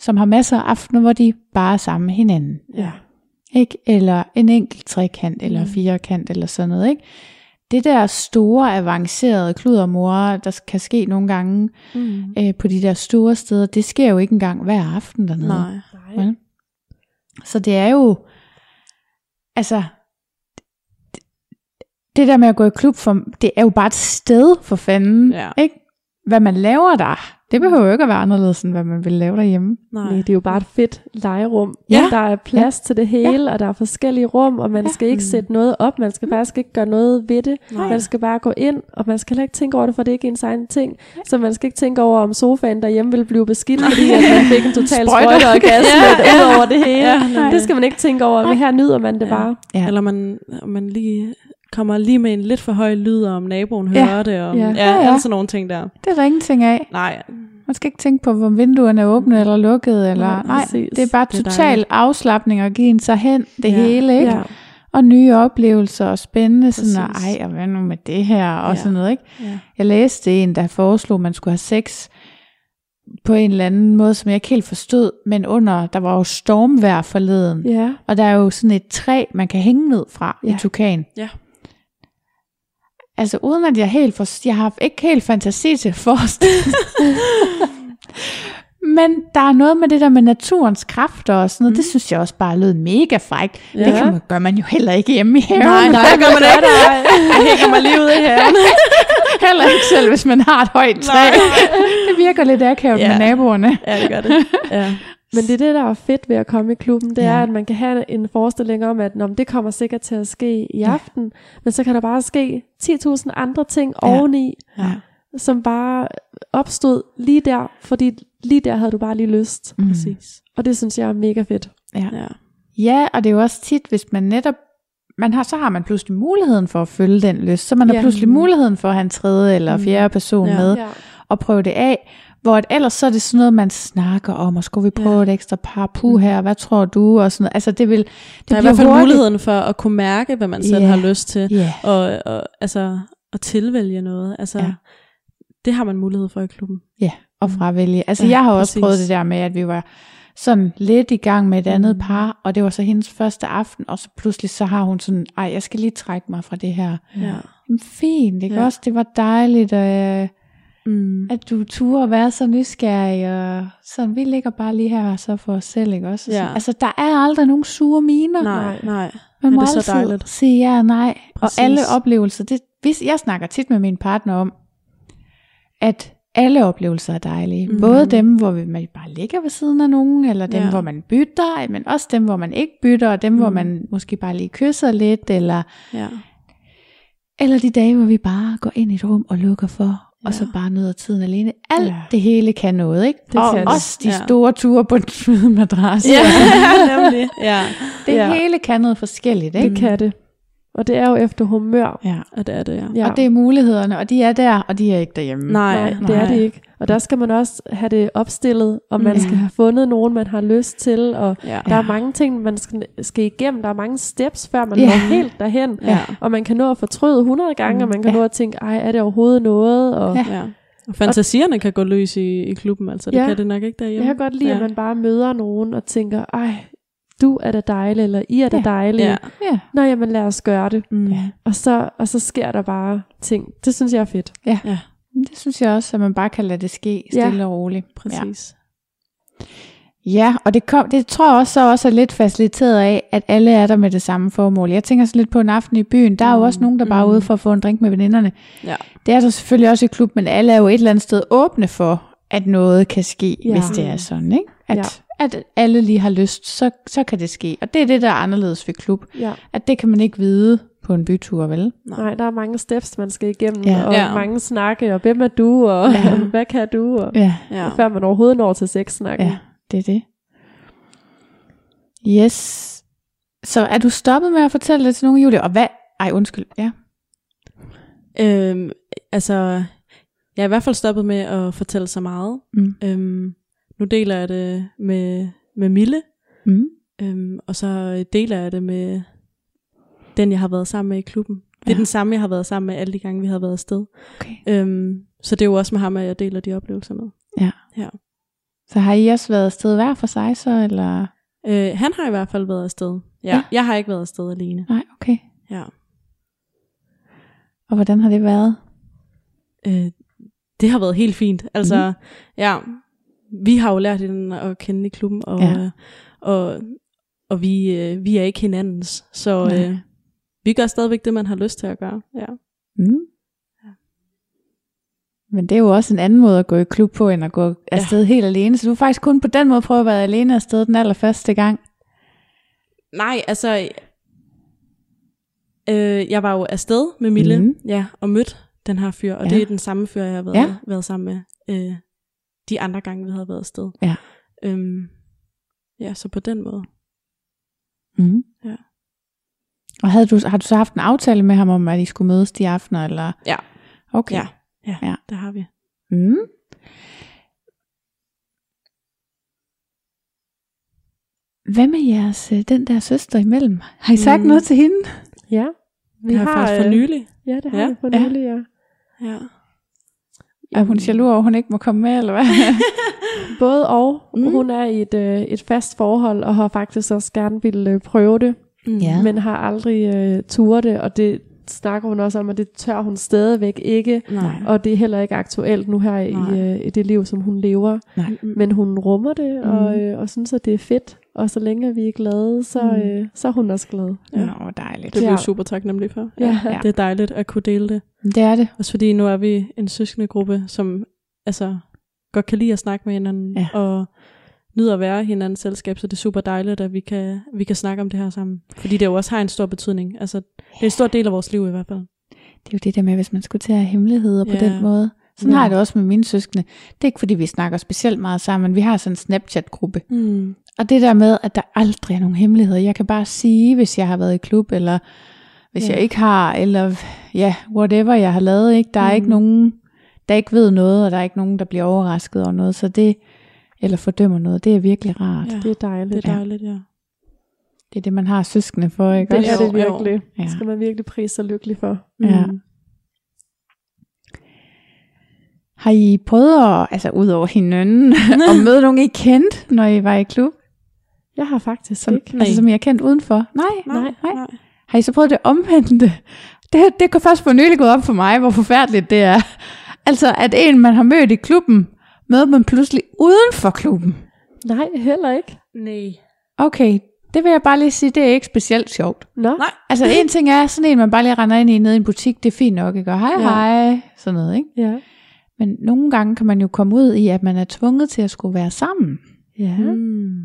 som har masser af aftener, hvor de bare er sammen med hinanden. Ja. Ikke? Eller en enkelt trekant, eller Mm. firekant, eller sådan noget. Ikke? Det der store, avancerede kludermor, der kan ske nogle gange Mm. øh, på de der store steder, det sker jo ikke engang hver aften dernede. Nej. Nej. Vel? Så det er jo, altså, det, det der med at gå i klub, for, det er jo bare et sted for fanden, Ja. ikke? Hvad man laver der, det behøver jo ikke at være anderledes, end hvad man vil lave derhjemme. Nej. Nej, det er jo bare et fedt legerum. Ja. Der er plads til det hele, og der er forskellige rum, og man skal ikke Mm. sætte noget op. Man skal faktisk ikke gøre noget ved det. Nej. Man skal bare gå ind, og man skal heller ikke tænke over det, for det er ikke ens egen ting. Så man skal ikke tænke over, om sofaen derhjemme vil blive beskidt, fordi at man fik en total Sprøjter. sprøjte og gas Ja, ja, ja. ud over det hele. Ja, nej. det skal man ikke tænke over, men her nyder man det Ja. bare. Ja. Eller man, man lige kommer lige med en lidt for høj lyd, og om naboen Ja. hører det, og Ja. ja, Ja, ja, ja. alle sådan nogle ting der. Det er ingenting af. Nej, Man skal ikke tænke på, om vinduerne er åbne eller lukkede, eller Nej, nej, præcis. det er bare Det er total dejligt. afslappning og give en sig hen, det Ja. hele, ikke? Ja. Og nye oplevelser og spændende, sådan, og, Præcis. ej, og hvad nu med det her, og Ja. sådan noget, ikke? Ja. Jeg læste en, der foreslog, at man skulle have sex på en eller anden måde, som jeg ikke helt forstod, men under, der var jo stormvejr forleden, ja. og der er jo sådan et træ, man kan hænge ned fra ja. Ja. i Tukan. Ja. Altså uden at jeg helt for, jeg har ikke helt fantasi til forestille. Men der er noget med det der med naturens kræfter og sådan noget, mm. det synes jeg også bare lød mega frækt. Ja. Det kan man, gør man jo heller ikke hjemme i haven. Nej, nej, det gør man ikke. Jeg hænger mig lige ud i haven. heller ikke selv, hvis man har et højt træ. det virker lidt akavet Ja. med naboerne. Ja, det gør det. Ja. Men det er det, der er fedt ved at komme i klubben, det Ja. er, at man kan have en forestilling om, at Nå, det kommer sikkert til at ske i Ja. aften, men så kan der bare ske 10.000 andre ting Ja. oveni, Ja. som bare opstod lige der, fordi lige der havde du bare lige lyst. Mm. Præcis. Og det synes jeg er mega fedt. Ja. Ja. ja, og det er jo også tit, hvis man netop man har, så har man pludselig muligheden for at følge den lyst. Så man har Ja. pludselig muligheden for at have en tredje eller Mm. fjerde person Ja. med Ja. og prøve det af. Hvor at ellers så er det sådan noget, man snakker om, og skulle vi prøve Ja. et ekstra par puh her, hvad tror du, og sådan noget. Altså det vil, det Der er i bliver hvert fald hurtigt- muligheden for at kunne mærke, hvad man selv Ja. har lyst til, Ja, og, og altså at tilvælge noget. Altså, Ja. det har man mulighed for i klubben. og fravælge. Altså Ja, jeg har også præcis. prøvet det der med, at vi var sådan lidt i gang med et andet Mm. par, og det var så hendes første aften, og så pludselig så har hun sådan, ej, jeg skal lige trække mig fra det her. Ja. Jamen, fint, ikke Ja. også? Det var dejligt, øh, Mm. at du turde være så nysgerrig, og sådan, vi ligger bare lige her så for os selv, ikke også? Og Ja. Altså, der er aldrig nogen sure miner. Nej, nej. Man må det er så altid dejligt. sige ja og nej. Præcis. Og alle oplevelser, det, hvis, jeg snakker tit med min partner om, at alle oplevelser er dejlige. Mm. Både dem, hvor vi- man bare ligger ved siden af nogen, eller dem, Ja. hvor man bytter, men også dem, hvor man ikke bytter, og dem, mm. hvor man måske bare lige kysser lidt, eller, Ja. eller de dage, hvor vi bare går ind i et rum og lukker for, ja. og så bare nyder tiden alene. Alt Ja. det hele kan noget, ikke? Det og kan det. også de Ja. store ture på en madras. Ja, nemlig. Ja. Det Ja. hele kan noget forskelligt, ikke? Det kan det. Og det er jo efter humør. Ja. Og det er det, ja. Ja. Og det er mulighederne, og de er der, og de er ikke derhjemme. Nej, Nej, det er det ikke. Og der skal man også have det opstillet, og man Ja. skal have fundet nogen, man har lyst til, og Ja. der er mange ting, man skal, skal igennem. Der er mange steps, før man Ja. når helt derhen. Ja. Og man kan nå at fortryde 100 gange, og man kan Ja. nå at tænke, ej, er det overhovedet noget? Og Ja. Og fantasierne kan gå løs i, i klubben, altså det Ja. kan det nok ikke derhjemme. jeg kan godt lide, ja. at man bare møder nogen og tænker, ej, du er da dejlig, eller I er da Ja. dejlige. Ja. Ja. Nå, jamen lad os gøre det. Mm. Ja. Og så, og så sker der bare ting. Det synes jeg er fedt. Ja. Ja. Det synes jeg også, at man bare kan lade det ske Ja. stille og roligt. Præcis. Ja, ja og det, kom, det tror jeg også, så også er lidt faciliteret af, at alle er der med det samme formål. Jeg tænker så lidt på en aften i byen. Der er jo Mm, også nogen, der bare er mm. ude for at få en drink med veninderne. Ja. Det er der selvfølgelig også i klub, men alle er jo et eller andet sted åbne for, at noget kan ske, Ja. ja. hvis det er sådan. Ikke? At, Ja. At alle lige har lyst, så, så kan det ske. Og det er det, der er anderledes ved klub. Ja. At det kan man ikke vide på en bytur, vel? Nej, der er mange steps, man skal igennem, Ja. og Ja. mange snakke, og hvem er du, og Ja. hvad kan du, og Ja. Ja. før man overhovedet når til sexsnakken. Ja, det er det. Yes. Så er du stoppet med at fortælle det til nogen, Julie? Og hvad? Ej, undskyld. Ja. Øhm, altså, jeg er i hvert fald stoppet med at fortælle så meget. Mm. Øhm, nu deler jeg det med, med Mille, Mm. øhm, og så deler jeg det med den, jeg har været sammen med i klubben. Det er Ja. den samme, jeg har været sammen med alle de gange, vi har været afsted. Okay. Øhm, så det er jo også med ham, at jeg deler de oplevelser med. Så har I også været afsted hver for sig så, eller? Øh, han har i hvert fald været afsted. Ja, Ja. ja. Jeg har ikke været afsted alene. Nej, okay. Ja. Og hvordan har det været? Øh, det har været helt fint. Altså, mm. ja, vi har jo lært hinanden at kende i klubben, og, Ja. ja. og, og vi, øh, vi er ikke hinandens. Så Nej. øh, vi gør stadigvæk det, man har lyst til at gøre. Ja. Mm. Men det er jo også en anden måde at gå i klub på, end at gå afsted ja. helt alene. Så du har faktisk kun på den måde prøvet at være alene afsted den allerførste gang. Nej, altså, øh, jeg var jo afsted med Mille, mm. ja, og mødte den her fyr, og Ja. det er den samme fyr, jeg har været, ja. været sammen med øh, de andre gange, vi havde været afsted. Ja. Øhm, ja, så på den måde. Mm. Ja. Og havde du, har du så haft en aftale med ham om, at I skulle mødes de aftener? Eller? Ja. Okay. Ja, ja, Ja. ja. det har vi. Mm. Hvad med jeres, øh, den der søster imellem? Har I sagt mm. Noget til hende? Ja. Vi har, har faktisk for øh, nylig. Ja, det har Ja. vi for Ja. nylig, ja. Ja. Er hun jaloux over, at hun ikke må komme med, eller hvad? Både og. Mm. Mm. Hun er i et, øh, et fast forhold, og har faktisk også gerne ville øh, prøve det, Mm. Ja. men har aldrig øh, turet det, og det snakker hun også om, at det tør hun stadigvæk ikke, Nej. og det er heller ikke aktuelt nu her i, Nej. øh, i det liv, som hun lever. Mm. Men hun rummer det, Mm. og, øh, og synes, at det er fedt, og så længe vi er glade, så, Mm. øh, så er hun også glad. Ja. Nå, dejligt. Det er vi super taknemmelige for. Ja. Ja. Det er dejligt at kunne dele det. Det er det. Også fordi nu er vi en søskende gruppe, som altså godt kan lide at snakke med hinanden, Ja. og nyder at være i hinandens selskab, så det er super dejligt, at vi kan, vi kan snakke om det her sammen. Fordi det jo også har en stor betydning. Altså, det er en stor del af vores liv i hvert fald. Det er jo det der med, hvis man skulle til at have hemmeligheder på Ja. den måde, Sådan Ja. har jeg det også med mine søskende. Det er ikke fordi, vi snakker specielt meget sammen. Vi har sådan en Snapchat-gruppe. Mm. Og det der med, at der aldrig er nogen hemmeligheder. Jeg kan bare sige, hvis jeg har været i klub, eller hvis Ja. jeg ikke har, eller ja, whatever jeg har lavet. Ikke? Der er Mm. ikke nogen, der ikke ved noget, og der er ikke nogen, der bliver overrasket over noget. Så det, eller fordømmer noget, det er virkelig rart. Ja, Det er dejligt. det er dejligt, ja. Det er det, man har søskende for, ikke Det er det virkelig. Ja. Det skal man virkelig prise sig lykkelig for. Ja. Mm. Har I prøvet at, altså ud over hinanden, at møde nogen, I kendte, når I var i klub? Jeg har faktisk Som, ikke. altså, som I har kendt udenfor? Nej. Nej, Nej. nej. Har I så prøvet det omvendte? Det, det kan først for nylig gået op for mig, hvor forfærdeligt det er. Altså, at en, man har mødt i klubben, møder man pludselig uden for klubben. Nej, heller ikke. Nej. Okay, det vil jeg bare lige sige, det er ikke specielt sjovt. Nå, Nej. Altså, en ting er sådan en, man bare lige render ind i nede i en butik, det er fint nok, ikke? Og hej, Ja. hej, sådan noget, ikke? ja. Men nogle gange kan man jo komme ud i, at man er tvunget til at skulle være sammen. Ja. Mm.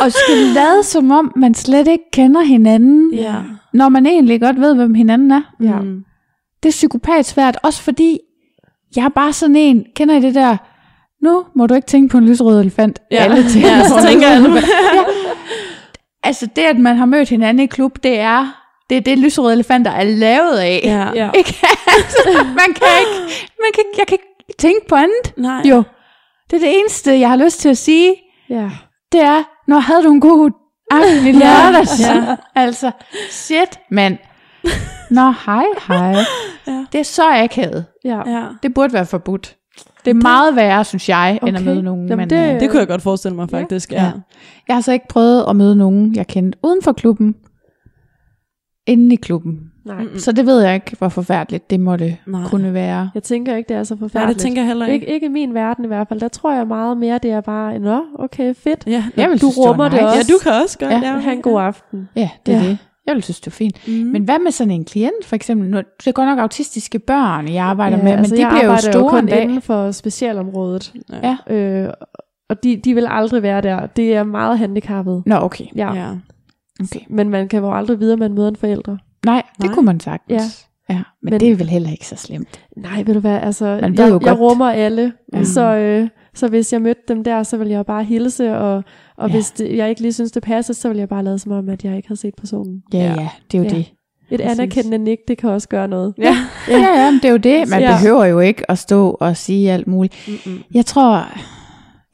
Og skal lade som om, man slet ikke kender hinanden, Ja. når man egentlig godt ved, hvem hinanden er. Ja. Mm. Det er psykopat svært, også fordi jeg er bare sådan en, kender I det der, nu må du ikke tænke på en lysrød elefant. Ja. Alle tænker Ja, så tænker jeg ja. Altså det, at man har mødt hinanden i klub, det er det, er det lysrøde elefanter er lavet af. Ja. Ja. Ikke? Altså, man kan ikke, man kan, jeg kan ikke tænke på andet. Nej. Jo, det er det eneste, jeg har lyst til at sige, Ja. det er, når havde du en god aften i lørdags. Ja. Altså, shit, mand. Nå, hej, hej. Ja. Det er så akavet. Ja. Ja. Det burde være forbudt. Det er meget værre, synes jeg, okay. end at møde nogen. Jamen, men, det- øh, Det kunne jeg godt forestille mig, faktisk. Ja. Ja. Jeg har så ikke prøvet at møde nogen, jeg kendte uden for klubben, inde i klubben. Nej. Så det ved jeg ikke, hvor forfærdeligt det måtte Nej. kunne være. Jeg tænker ikke, det er så Nej, forfærdeligt. det tænker jeg heller ikke. ikke. Ikke i min verden i hvert fald. Der tror jeg meget mere, det er bare, nå, okay, fedt. Ja, Jeg vil Du synes, det rummer det nice. også. ja, du kan også godt. Ja. Ja. Ha' en god aften. Ja, det er Ja. det. Jeg vil synes, det var fint. Mm. Men hvad med sådan en klient, for eksempel? Nu, det er godt nok autistiske børn, jeg arbejder ja, med, men altså, de bliver jo store kun en dag. inden for specialområdet. Ja. Øh, og de, de vil aldrig være der. Det er meget handicappet. Nå, okay. Ja. Ja. okay. Men man kan jo aldrig vide, at man møder en forælder. Nej, det Nej. kunne man sagtens. Ja. ja. Men, Men- det er vel heller ikke så slemt. Nej, ved du hvad, altså, Man ved jeg, jo jeg godt- rummer alle, Ja. så, øh, så hvis jeg mødte dem der, så ville jeg bare hilse, og, og Ja. hvis det, jeg ikke lige synes, det passer, så ville jeg bare lade som om, at jeg ikke havde set personen. Ja, Ja. ja, det er jo Ja. det. Et Præcis. anerkendende nik, det kan også gøre noget. Ja. Ja, ja, men det er jo det. Man Ja. behøver jo ikke at stå og sige alt muligt. Mm-mm. Jeg tror,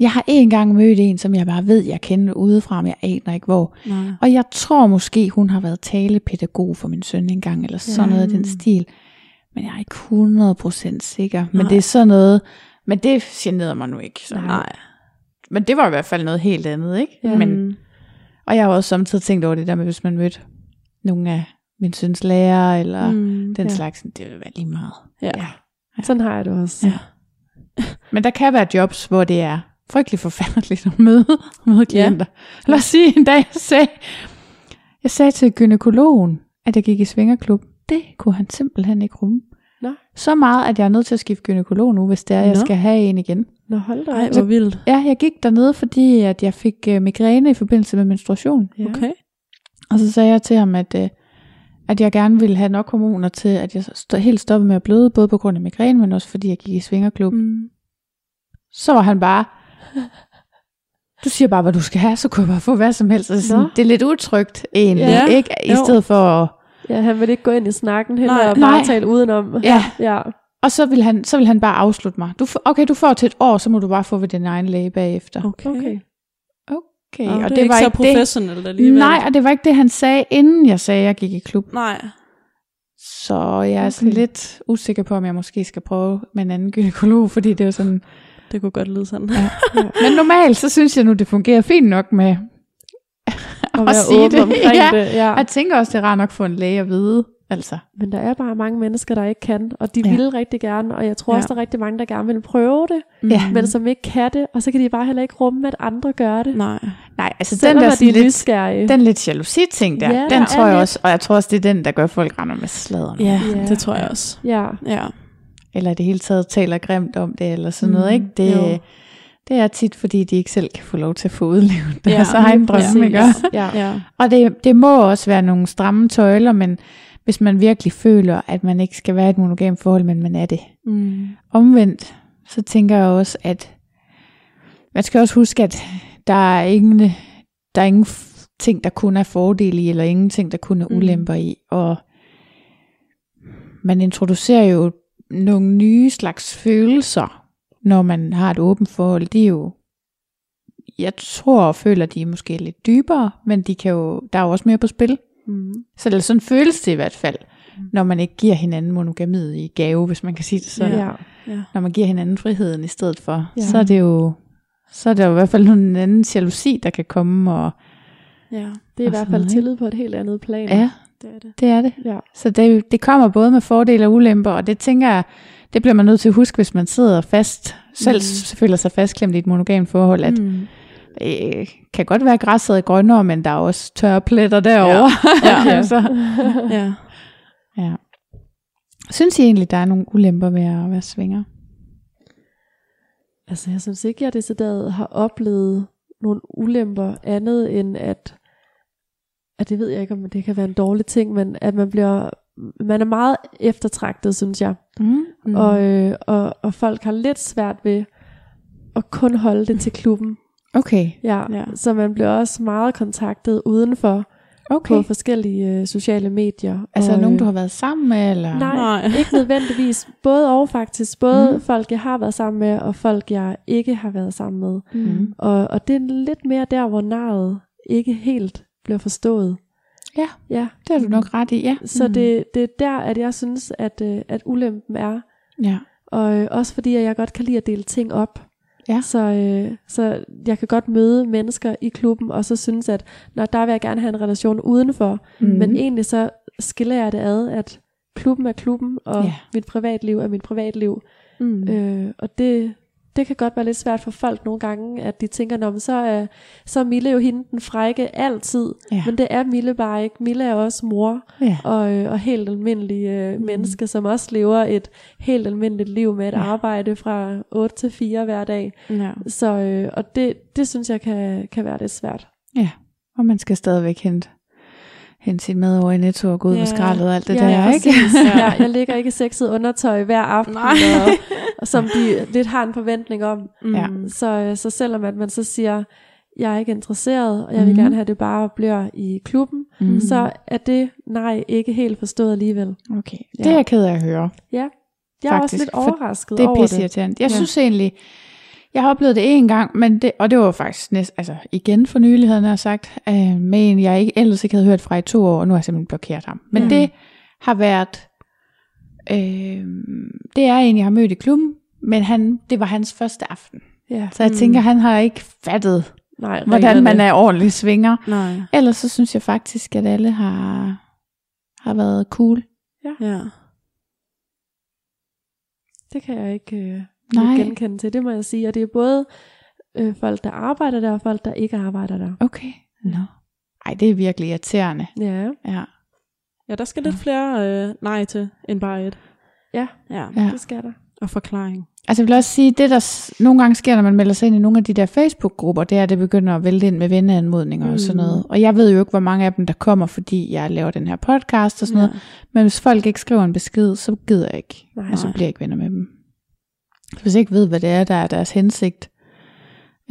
jeg har en gang mødt en, som jeg bare ved, jeg kender udefra, men jeg aner ikke hvor. Nej. Og jeg tror måske, hun har været talepædagog for min søn engang, eller sådan Ja. noget i den stil. Men jeg er ikke 100% sikker. Men Nej. det er sådan noget, men det generede mig nu ikke. Så. Nej. Men det var i hvert fald noget helt andet, ikke? Ja. Men, og jeg har også samtidig tænkt over det der med, hvis man mødte nogle af min søns lærer, eller mm, den ja. slags, det vil være lige meget. Ja. Sådan har jeg det også. Ja. Men der kan være jobs, hvor det er frygtelig forfærdeligt at møde, møde klienter. Ja. Lad os sige en dag, jeg sagde, jeg sagde til gynekologen, at jeg gik i svingerklub. Det kunne han simpelthen ikke rumme. Nå. Så meget, at jeg er nødt til at skifte gynekolog nu, hvis det er, at jeg Nå. skal have en igen. Nå, hold da Ej, hvor vildt. Ja, jeg gik dernede, fordi at jeg fik øh, migræne i forbindelse med menstruation. Ja. Okay. Og så sagde jeg til ham, at, øh, at jeg gerne ville have nok hormoner til, at jeg st- helt stoppede med at bløde, både på grund af migræne, men også fordi jeg gik i svingerklub. Mm. Så var han bare, du siger bare, hvad du skal have, så kunne jeg bare få hvad som helst. Altså, sådan, det er lidt utrygt egentlig, Ja, ikke? I jo. stedet for at, Ja, han vil ikke gå ind i snakken heller, Nej. og bare Nej. tale udenom. Ja. ja. Og så vil han, så vil han bare afslutte mig. Du får, okay, du får til et år, så må du bare få ved din egen læge bagefter. Okay. Okay. Okay, Nå, og det, det, ikke var så ikke det. professionelt alligevel. Nej, og det var ikke det, han sagde, inden jeg sagde, at jeg gik i klub. Nej. Så jeg er sådan Okay. lidt usikker på, om jeg måske skal prøve med en anden gynekolog, fordi det er sådan... Det kunne godt lyde sådan. Ja. Men normalt, så synes jeg nu, det fungerer fint nok med Og at være sige det. Ja. det. Ja. Jeg tænker også, det er rart nok for en læge at vide. Altså, Men der er bare mange mennesker, der ikke kan, og de Ja. ja. vil rigtig gerne, og jeg tror Ja. også, der er rigtig mange, der gerne vil prøve det, Ja. men som ikke kan det, og så kan de bare heller ikke rumme, at andre gør det. Nej. nej, altså den Selvom der at de sådan er lidt, nysgerrige. den lidt jalousi-ting der, Ja, den der tror jeg lidt. også, og jeg tror også, det er den, der gør, at folk render med sladeren. Ja, Ja. det tror jeg også. Ja, Ja. Eller i det hele taget taler grimt om det, eller sådan noget, Mm, ikke? Det, jo. det er tit, fordi de ikke selv kan få lov til at få udlevet deres Ja, egen lige drøm, præcis. ikke? Ja. Ja. Og det, det må også være nogle stramme tøjler, men, hvis man virkelig føler, at man ikke skal være i et monogamt forhold, men man er det. Mm. Omvendt, så tænker jeg også, at man skal også huske, at der er ingen, der er ingen ting, der kun er fordele i, eller ingen ting, der kun er Mm. ulemper i. Og man introducerer jo nogle nye slags følelser, når man har et åbent forhold. Det er jo, jeg tror og føler, de er måske lidt dybere, men de kan jo, der er jo også mere på spil. Mm. Så eller sådan føles det i hvert fald, når man ikke giver hinanden monogamiet i gave, hvis man kan sige det sådan. Ja. Ja. Når man giver hinanden friheden i stedet for, Ja. så er det jo så er der jo i hvert fald en anden jalousi, der kan komme. Og, ja, Det er i hvert fald noget, tillid på et helt andet plan. ja, det er det. det er det. Ja. Så det, det kommer både med fordele og ulemper, og det tænker jeg, det bliver man nødt til at huske, hvis man sidder fast, selv Mm. føler sig fastklemt i et monogamt forhold, at Mm. øh, kan godt være græsset er grønnere, men der er også tørre pletter derovre. Ja. Ja. Ja. ja. Synes I egentlig, der er nogle ulemper ved at være svinger? Altså, jeg synes ikke, jeg decideret har oplevet nogle ulemper andet end at, at det ved jeg ikke, om det kan være en dårlig ting, men at man bliver, man er meget eftertragtet, synes jeg. Mm. Mm. Og, øh, og, og folk har lidt svært ved at kun holde det til klubben. Okay, Ja, Ja. Så man bliver også meget kontaktet udenfor okay. på forskellige øh, sociale medier. Altså og, nogen, øh, du har været sammen med? Eller? Nej, Nej. ikke nødvendigvis. Både og faktisk. Både Mm. folk, jeg har været sammen med, og folk, jeg ikke har været sammen med. Mm. Og, og det er lidt mere der, hvor navet ikke helt bliver forstået. Ja. Ja, Det har du nok ret i, ja. så det, det er der, at jeg synes, at, øh, at ulempen er. Ja. Og øh, også fordi, at jeg godt kan lide at dele ting op. Ja. Så, øh, så jeg kan godt møde mennesker i klubben, og så synes, at når der vil jeg gerne have en relation udenfor. Mm. Men egentlig så skiller jeg det ad, at klubben er klubben, og Ja. mit privatliv er mit privatliv. Mm. Mm. Øh, og det, det kan godt være lidt svært for folk nogle gange, at de tænker, Nå, men så er, så er Mille jo hende den frække altid. Ja. Men det er Mille bare ikke. Mille er også mor, Ja. og, øh, og helt almindelig øh, menneske, som også lever et helt almindeligt liv med et ja. arbejde fra 8 til 4 hver dag. Ja. Så, øh, og det, det synes jeg kan, kan være lidt svært. ja. Og man skal stadigvæk hente, hente sin mad over i Netto og gå ud Ja. med skraldet og alt det ja, der, ja, ikke? Ja. jeg ligger ikke i sexet undertøj hver aften, Nej. og, og som de lidt har en forventning om. Mm. Ja. Så, øh, så selvom at man så siger, jeg er ikke interesseret, og jeg vil Mhm. gerne have, at det bare bliver i klubben, Mm. så er det nej ikke helt forstået alligevel. Okay, det Ja. er jeg ked af at høre. Ja, jeg er også lidt overrasket Det er over pisse det. irriterende. Jeg Ja. synes egentlig, jeg har oplevet det en gang, men det, og det var faktisk næst, altså igen for nylig, havde jeg sagt, øh, med en, jeg ikke, ellers ikke havde hørt fra i to år, og nu har jeg simpelthen blokeret ham. Men Ja. det har været, øh, det er en, jeg har mødt i klubben, men han, det var hans første aften. Ja. Så jeg Mm. tænker, han har ikke fattet, Nej, hvordan man er ordentlig svinger. Nej. Ellers så synes jeg faktisk, at alle har, har været cool. Ja. Det kan jeg ikke øh, Nej. genkende til, det må jeg sige. Og det er både øh, folk, der arbejder der, og folk, der ikke arbejder der. Okay. Nå. Ej, det er virkelig irriterende. Ja, Ja. Ja, der skal lidt flere øh, nej til end bare et. Ja. ja. Ja. det skal der. Og forklaring. Altså jeg vil også sige, det der nogle gange sker, når man melder sig ind i nogle af de der Facebook-grupper, det er, at det begynder at vælte ind med venneanmodninger mm. og sådan Mm. noget. Og jeg ved jo ikke, hvor mange af dem, der kommer, fordi jeg laver den her podcast og sådan noget. Ja. Men hvis folk ikke skriver en besked, så gider jeg ikke. Nej. Og så bliver jeg ikke venner med dem. Hvis jeg ikke ved, hvad det er, der er deres hensigt.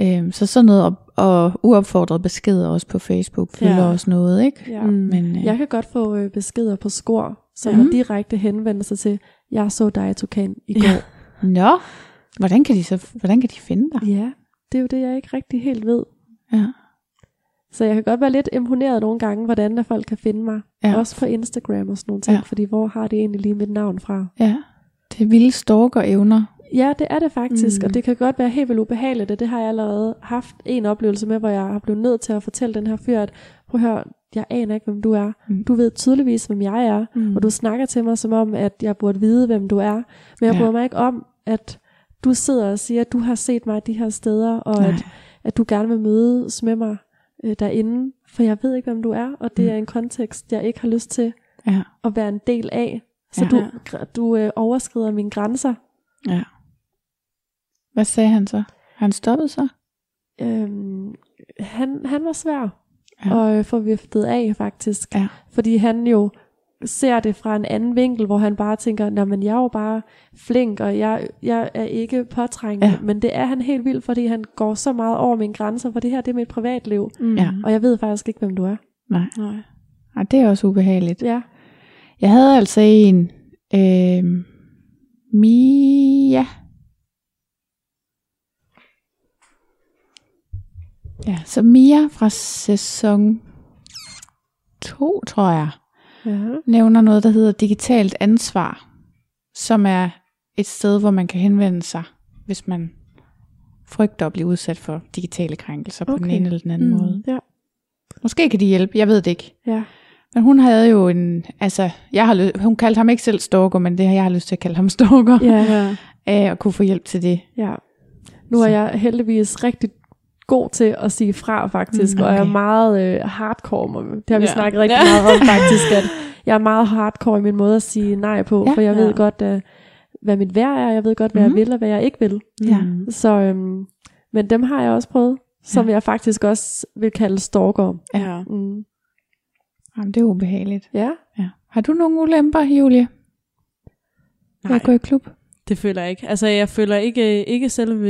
Øhm, så sådan noget, og, og uopfordrede beskeder også på Facebook, fylder Ja. også noget, ikke? Ja. Mm. Men, øh, Jeg kan godt få øh, beskeder på skor, som Ja. ja. er direkte henvendelser til, jeg så dig i Tukan i går. Nå, hvordan kan de så, hvordan kan de finde dig? Ja, det er jo det, jeg ikke rigtig helt ved. Ja. Så jeg kan godt være lidt imponeret nogle gange, hvordan der folk kan finde mig. Ja. Ja. Også på Instagram og sådan nogle ting, Ja. ja. fordi hvor har det egentlig lige mit navn fra? Ja, det er vilde stalker-evner. Ja, det er det faktisk, Mm. og det kan godt være helt vildt ubehageligt, og det har jeg allerede haft en oplevelse med, hvor jeg har blevet nødt til at fortælle den her fyr, at prøv at høre, jeg aner ikke, hvem du er. Mm. Du ved tydeligvis, hvem jeg er, Mm. og du snakker til mig som om, at jeg burde vide, hvem du er. Men jeg Ja. bryder mig ikke om, at du sidder og siger, at du har set mig de her steder, og Nej. at, at du gerne vil mødes med mig øh, derinde, for jeg ved ikke, hvem du er, og det Mm. er en kontekst, jeg ikke har lyst til Ja, at være en del af. Så Ja. du, du øh, overskrider mine grænser. ja. Hvad sagde han så? Han stoppet så? Øhm, han, han var svær Ja. at øh, få viftet af, faktisk. Ja. Fordi han jo ser det fra en anden vinkel, hvor han bare tænker, nej, men jeg er jo bare flink, og jeg, jeg er ikke påtrængende. Ja. Men det er han helt vildt, fordi han går så meget over mine grænser, for det her det er mit privatliv. Mm. Ja. Og jeg ved faktisk ikke, hvem du er. Nej. Nej. Ej, det er også ubehageligt. Ja. Jeg havde altså en øh, Mia. Ja, så Mia fra sæson 2, tror jeg, Ja. nævner noget, der hedder digitalt ansvar, som er et sted, hvor man kan henvende sig, hvis man frygter at blive udsat for digitale krænkelser på den Okay. ene eller den anden Mm. måde. Ja. Måske kan de hjælpe, jeg ved det ikke. Ja. Men hun havde jo en, altså, jeg har ly- hun kaldte ham ikke selv stalker, men det har jeg har lyst til at kalde ham stalker, Ja. Ja. af at kunne få hjælp til det. Ja. Nu er jeg heldigvis rigtig god til at sige fra faktisk, Mm, mm, okay. og jeg er okay. meget øh, hardcore. med- Det har vi Ja. snakket rigtig Ja. meget om faktisk, at jeg er meget hardcore i min måde at sige nej på, Ja. for jeg Ja. ved godt, øh, hvad mit værd er, jeg ved godt, hvad Mhm. jeg vil og hvad jeg ikke vil. Ja. Mm. Så, øhm, men dem har jeg også prøvet, som Ja. jeg faktisk også vil kalde stalker. Ja. Mm. Jamen, det er ubehageligt. Ja, Ja. Har du nogle ulemper, Julie? Nej. Jeg går i klub. Det føler jeg ikke. Altså, jeg føler ikke, ikke selv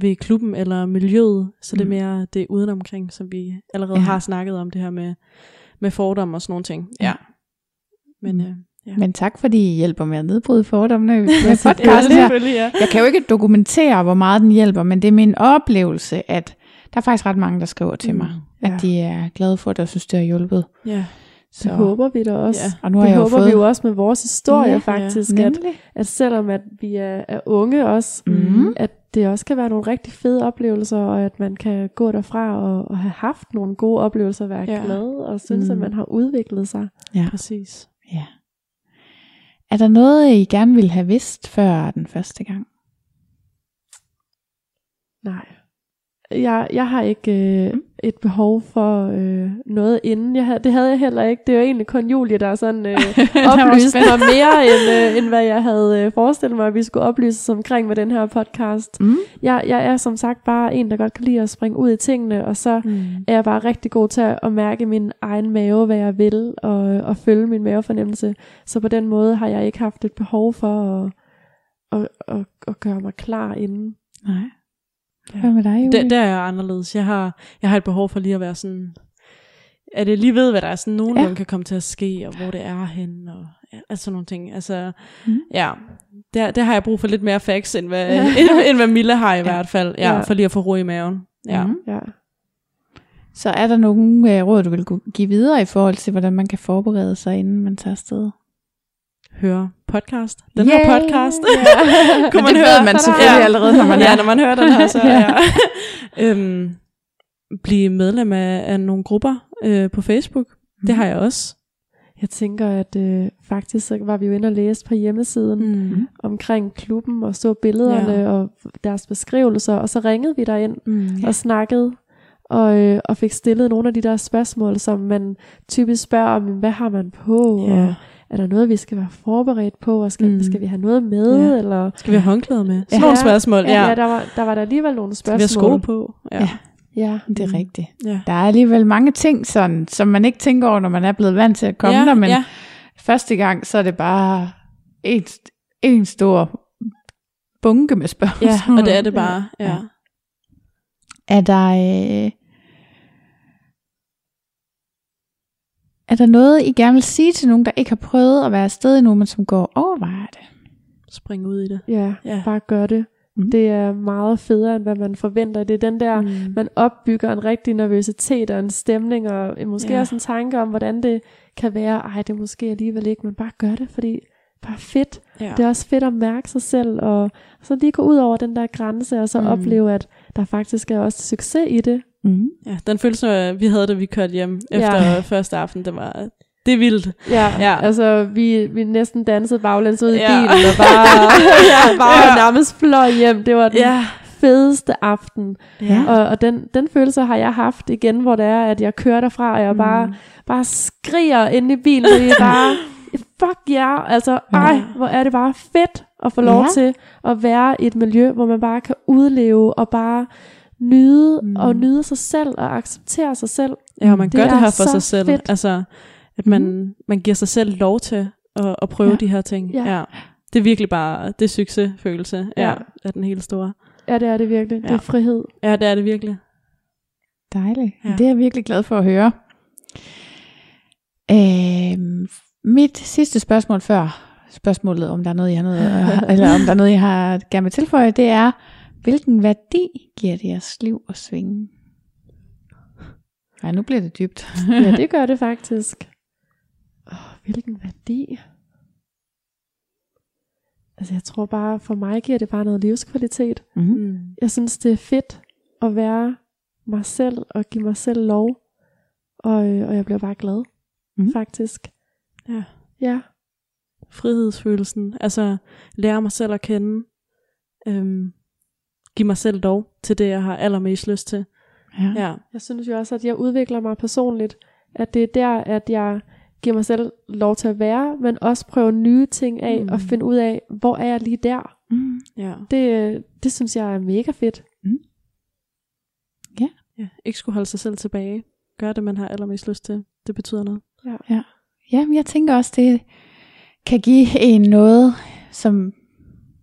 ved, klubben eller miljøet, så det er Mm. mere det udenomkring, som vi allerede Ja. ja. har snakket om, det her med, med fordomme og sådan nogle ting. Ja. Ja. Men øh, ja. Men tak, fordi I hjælper med at nedbryde fordommene med selvfølgelig, ja. Jeg kan jo ikke dokumentere, hvor meget den hjælper, men det er min oplevelse, at der er faktisk ret mange, der skriver til Mm, mig, ja. at de er glade for det og synes, det har hjulpet. ja. så det håber vi da også. Ja. Ja. Og nu har det jeg jo håber fået... vi jo også med vores historie Ja, ja, faktisk, at, Nemlig. at selvom at vi er, er unge også, Mhm. at det også kan være nogle rigtig fede oplevelser, og at man kan gå derfra og, og have haft nogle gode oplevelser, være Ja. ja. glad, og synes, Mm. at man har udviklet sig. Præcis. Ja. Er der noget, I gerne ville have vidst før den første gang? Nej. Jeg, jeg har ikke øh, et behov for øh, noget inden. Jeg det havde jeg heller ikke. Det var egentlig kun Julie, der sådan øh, oplyste mig mere, end, øh, end hvad jeg havde øh, forestillet mig, at vi skulle oplyse omkring med den her podcast. Mm. Jeg, jeg er som sagt bare en, der godt kan lide at springe ud i tingene, og så Mm. er jeg bare rigtig god til at, at mærke min egen mave, hvad jeg vil, og, og følge min mavefornemmelse. Så på den måde har jeg ikke haft et behov for at, at, at, at gøre mig klar inden. Nej. Hvad med dig, Julie? Der, der er jeg anderledes. Jeg har, jeg har et behov for lige at være sådan, at jeg lige ved, hvad der er sådan nogenlunde Ja. kan komme til at ske, og hvor det er hen, og ja, altså sådan nogle ting. Altså, Mm. mm. ja, der, der har jeg brug for lidt mere facts, end hvad, Ja. end, end hvad Mille har i Ja. hvert fald. Ja, Ja. for lige at få ro i maven. Ja. Mhm. Ja. Så er der nogle øh, råd, du vil give videre i forhold til, hvordan man kan forberede sig, inden man tager afsted? Høre podcast. Den Yay! her podcast. Ja. Kunne Men det ved man selvfølgelig allerede, når man ja, når man hører den her, så Ja. ja. øhm, blive medlem af, af nogle grupper øh, på Facebook. Mhm. Det har jeg også. Jeg tænker, at øh, faktisk så var vi jo inde og læse på hjemmesiden mm. Mm. omkring klubben og så billederne Ja. og deres beskrivelser, og så ringede vi derind Mm. ja. og snakkede og, øh, og fik stillet nogle af de der spørgsmål, som man typisk spørger om, hvad har man på, Ja. og er der noget, vi skal være forberedt på, og skal, Mm. skal vi have noget med, Ja. eller... Skal vi have håndklæder med? Sådan Ja. nogle spørgsmål. Ja, Ja. ja der, var, der var der alligevel nogle Skal vi have spørgsmål. sko på? Ja. Ja. Ja. Det er Mm. rigtigt. Ja. Der er alligevel mange ting, sådan, som man ikke tænker over, når man er blevet vant til at komme ja, der, men ja. første gang, så er det bare en, en stor bunke med spørgsmål. ja, og det er det bare. Ja. Ja. Er der, øh, er der noget, I gerne vil sige til nogen, der ikke har prøvet at være afsted endnu, men som går og overvejer det? Spring ud i det. ja, Ja. bare gør det. Mm. Det er meget federe, end hvad man forventer. Det er den der... Mm. man opbygger en rigtig nervøsitet og en stemning, og måske Ja. også en tanke om, hvordan det kan være, ej, det er måske alligevel ikke, men bare gør det, fordi bare fedt. Ja. Det er også fedt at mærke sig selv, og så lige gå ud over den der grænse, og så mm. opleve, at der faktisk er også succes i det. Mm. ja, den følelse, vi havde, da vi kørte hjem efter Ja. første aften, det var, det er vildt. Ja, Ja. altså vi, vi næsten dansede baglæns ud i Ja. bilen, og bare, ja, bare Ja. nærmest fløj hjem. Det var den Ja. fedeste aften. Ja. Og, og den, den følelse har jeg haft igen, hvor det er, at jeg kører derfra, og jeg bare, Mm. bare skriger inde i bilen, fordi jeg bare, fuck ja, yeah. altså, ej, hvor er det bare fedt at få lov Ja. til at være i et miljø, hvor man bare kan udleve og bare nyde Mm. og nyde sig selv og acceptere sig selv. Ja, og man Det gør det er her for sig selv. fedt. Altså, At man, mm. man giver sig selv lov til at, at prøve Ja. de her ting. Ja. Ja. Det er virkelig bare, det er succesfølelse, ja. Ja. ja, er den helt store. Ja, det er det virkelig. Ja. Det er frihed. Ja, det er det virkelig. Dejligt. Ja. Det er jeg virkelig glad for at høre. Øhm, mit sidste spørgsmål før spørgsmålet, om der er noget, jeg har noget, eller om der er noget, jeg har gerne vil tilføje, det er, hvilken værdi giver det jeres liv at svinge? Nej, nu bliver det dybt. Ja, det gør det faktisk. Oh, hvilken værdi. Altså jeg tror bare, for mig giver det bare noget livskvalitet. Mm-hmm. Mm. Jeg synes, det er fedt at være mig selv og give mig selv lov. Og, øh, og jeg bliver bare glad, Mhm. mm. faktisk. Ja. Ja, Frihedsfølelsen, altså lære mig selv at kende. Øhm, give mig selv lov til det, jeg har allermest lyst til. Ja. Ja, jeg synes jo også, at jeg udvikler mig personligt. At det er der, at jeg giver mig selv lov til at være, men også prøve nye ting af, mm. og Mm. finde ud af, hvor er jeg lige der. Mm. ja. Det, det synes jeg er mega fedt. ja. Ikke skulle holde sig selv tilbage. Gør det, man har allermest lyst til. Det betyder noget. Ja, men jeg tænker også, det kan give en noget, som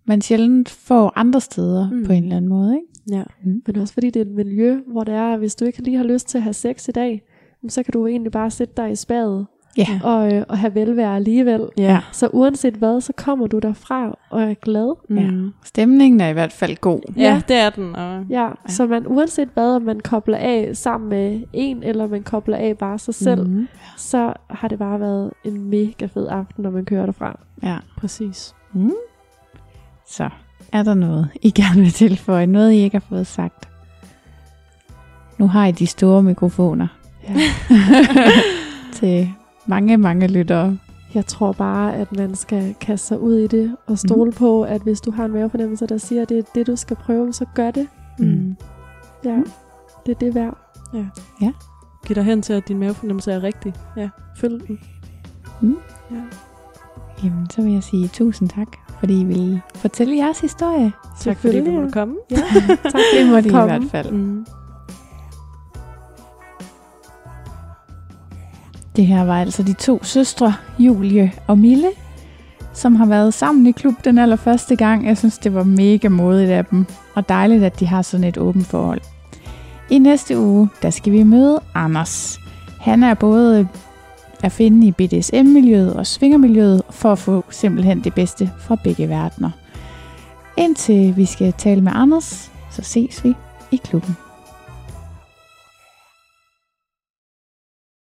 man sjældent får andre steder mm. Mm. på en eller anden måde. Ikke? Ja. Men også fordi det er et miljø, hvor det er, hvis du ikke lige har lyst til at have sex i dag, så kan du egentlig bare sætte dig i spadet Ja. og, øh, og have velvære alligevel. Ja. Så uanset hvad, så kommer du derfra og er glad. Ja. Mm. Stemningen er i hvert fald god. Ja, ja, det er den. Og, Ja, ja. så man uanset hvad, om man kobler af sammen med en, eller man kobler af bare sig selv, mm. Mm. så har det bare været en mega fed aften, når man kører derfra. Ja. Præcis. Mm. Så er der noget, I gerne vil tilføje? Noget, I ikke har fået sagt? Nu har I de store mikrofoner Ja. til mange, mange lyttere. Jeg tror bare, at man skal kaste sig ud i det og stole mm. på, at hvis du har en mavefornemmelse, der siger, at det er det, du skal prøve, så gør det. Mm. Ja, Mm. det er det værd. Giv dig hen til, at din mavefornemmelse er rigtig. Ja, følg den. Ja. Jamen, så vil jeg sige tusind tak, fordi I ville fortælle jeres historie. Tak fordi du måtte komme. Ja, tak Det må de i Kom. hvert fald. Mm. Det her var altså de to søstre, Julie og Mille, som har været sammen i klub den allerførste gang. Jeg synes, det var mega modigt af dem, og dejligt, at de har sådan et åbent forhold. I næste uge, der skal vi møde Anders. Han er både at finde i BDSM-miljøet og svingermiljøet for at få simpelthen det bedste fra begge verdener. Indtil vi skal tale med Anders, så ses vi i klubben.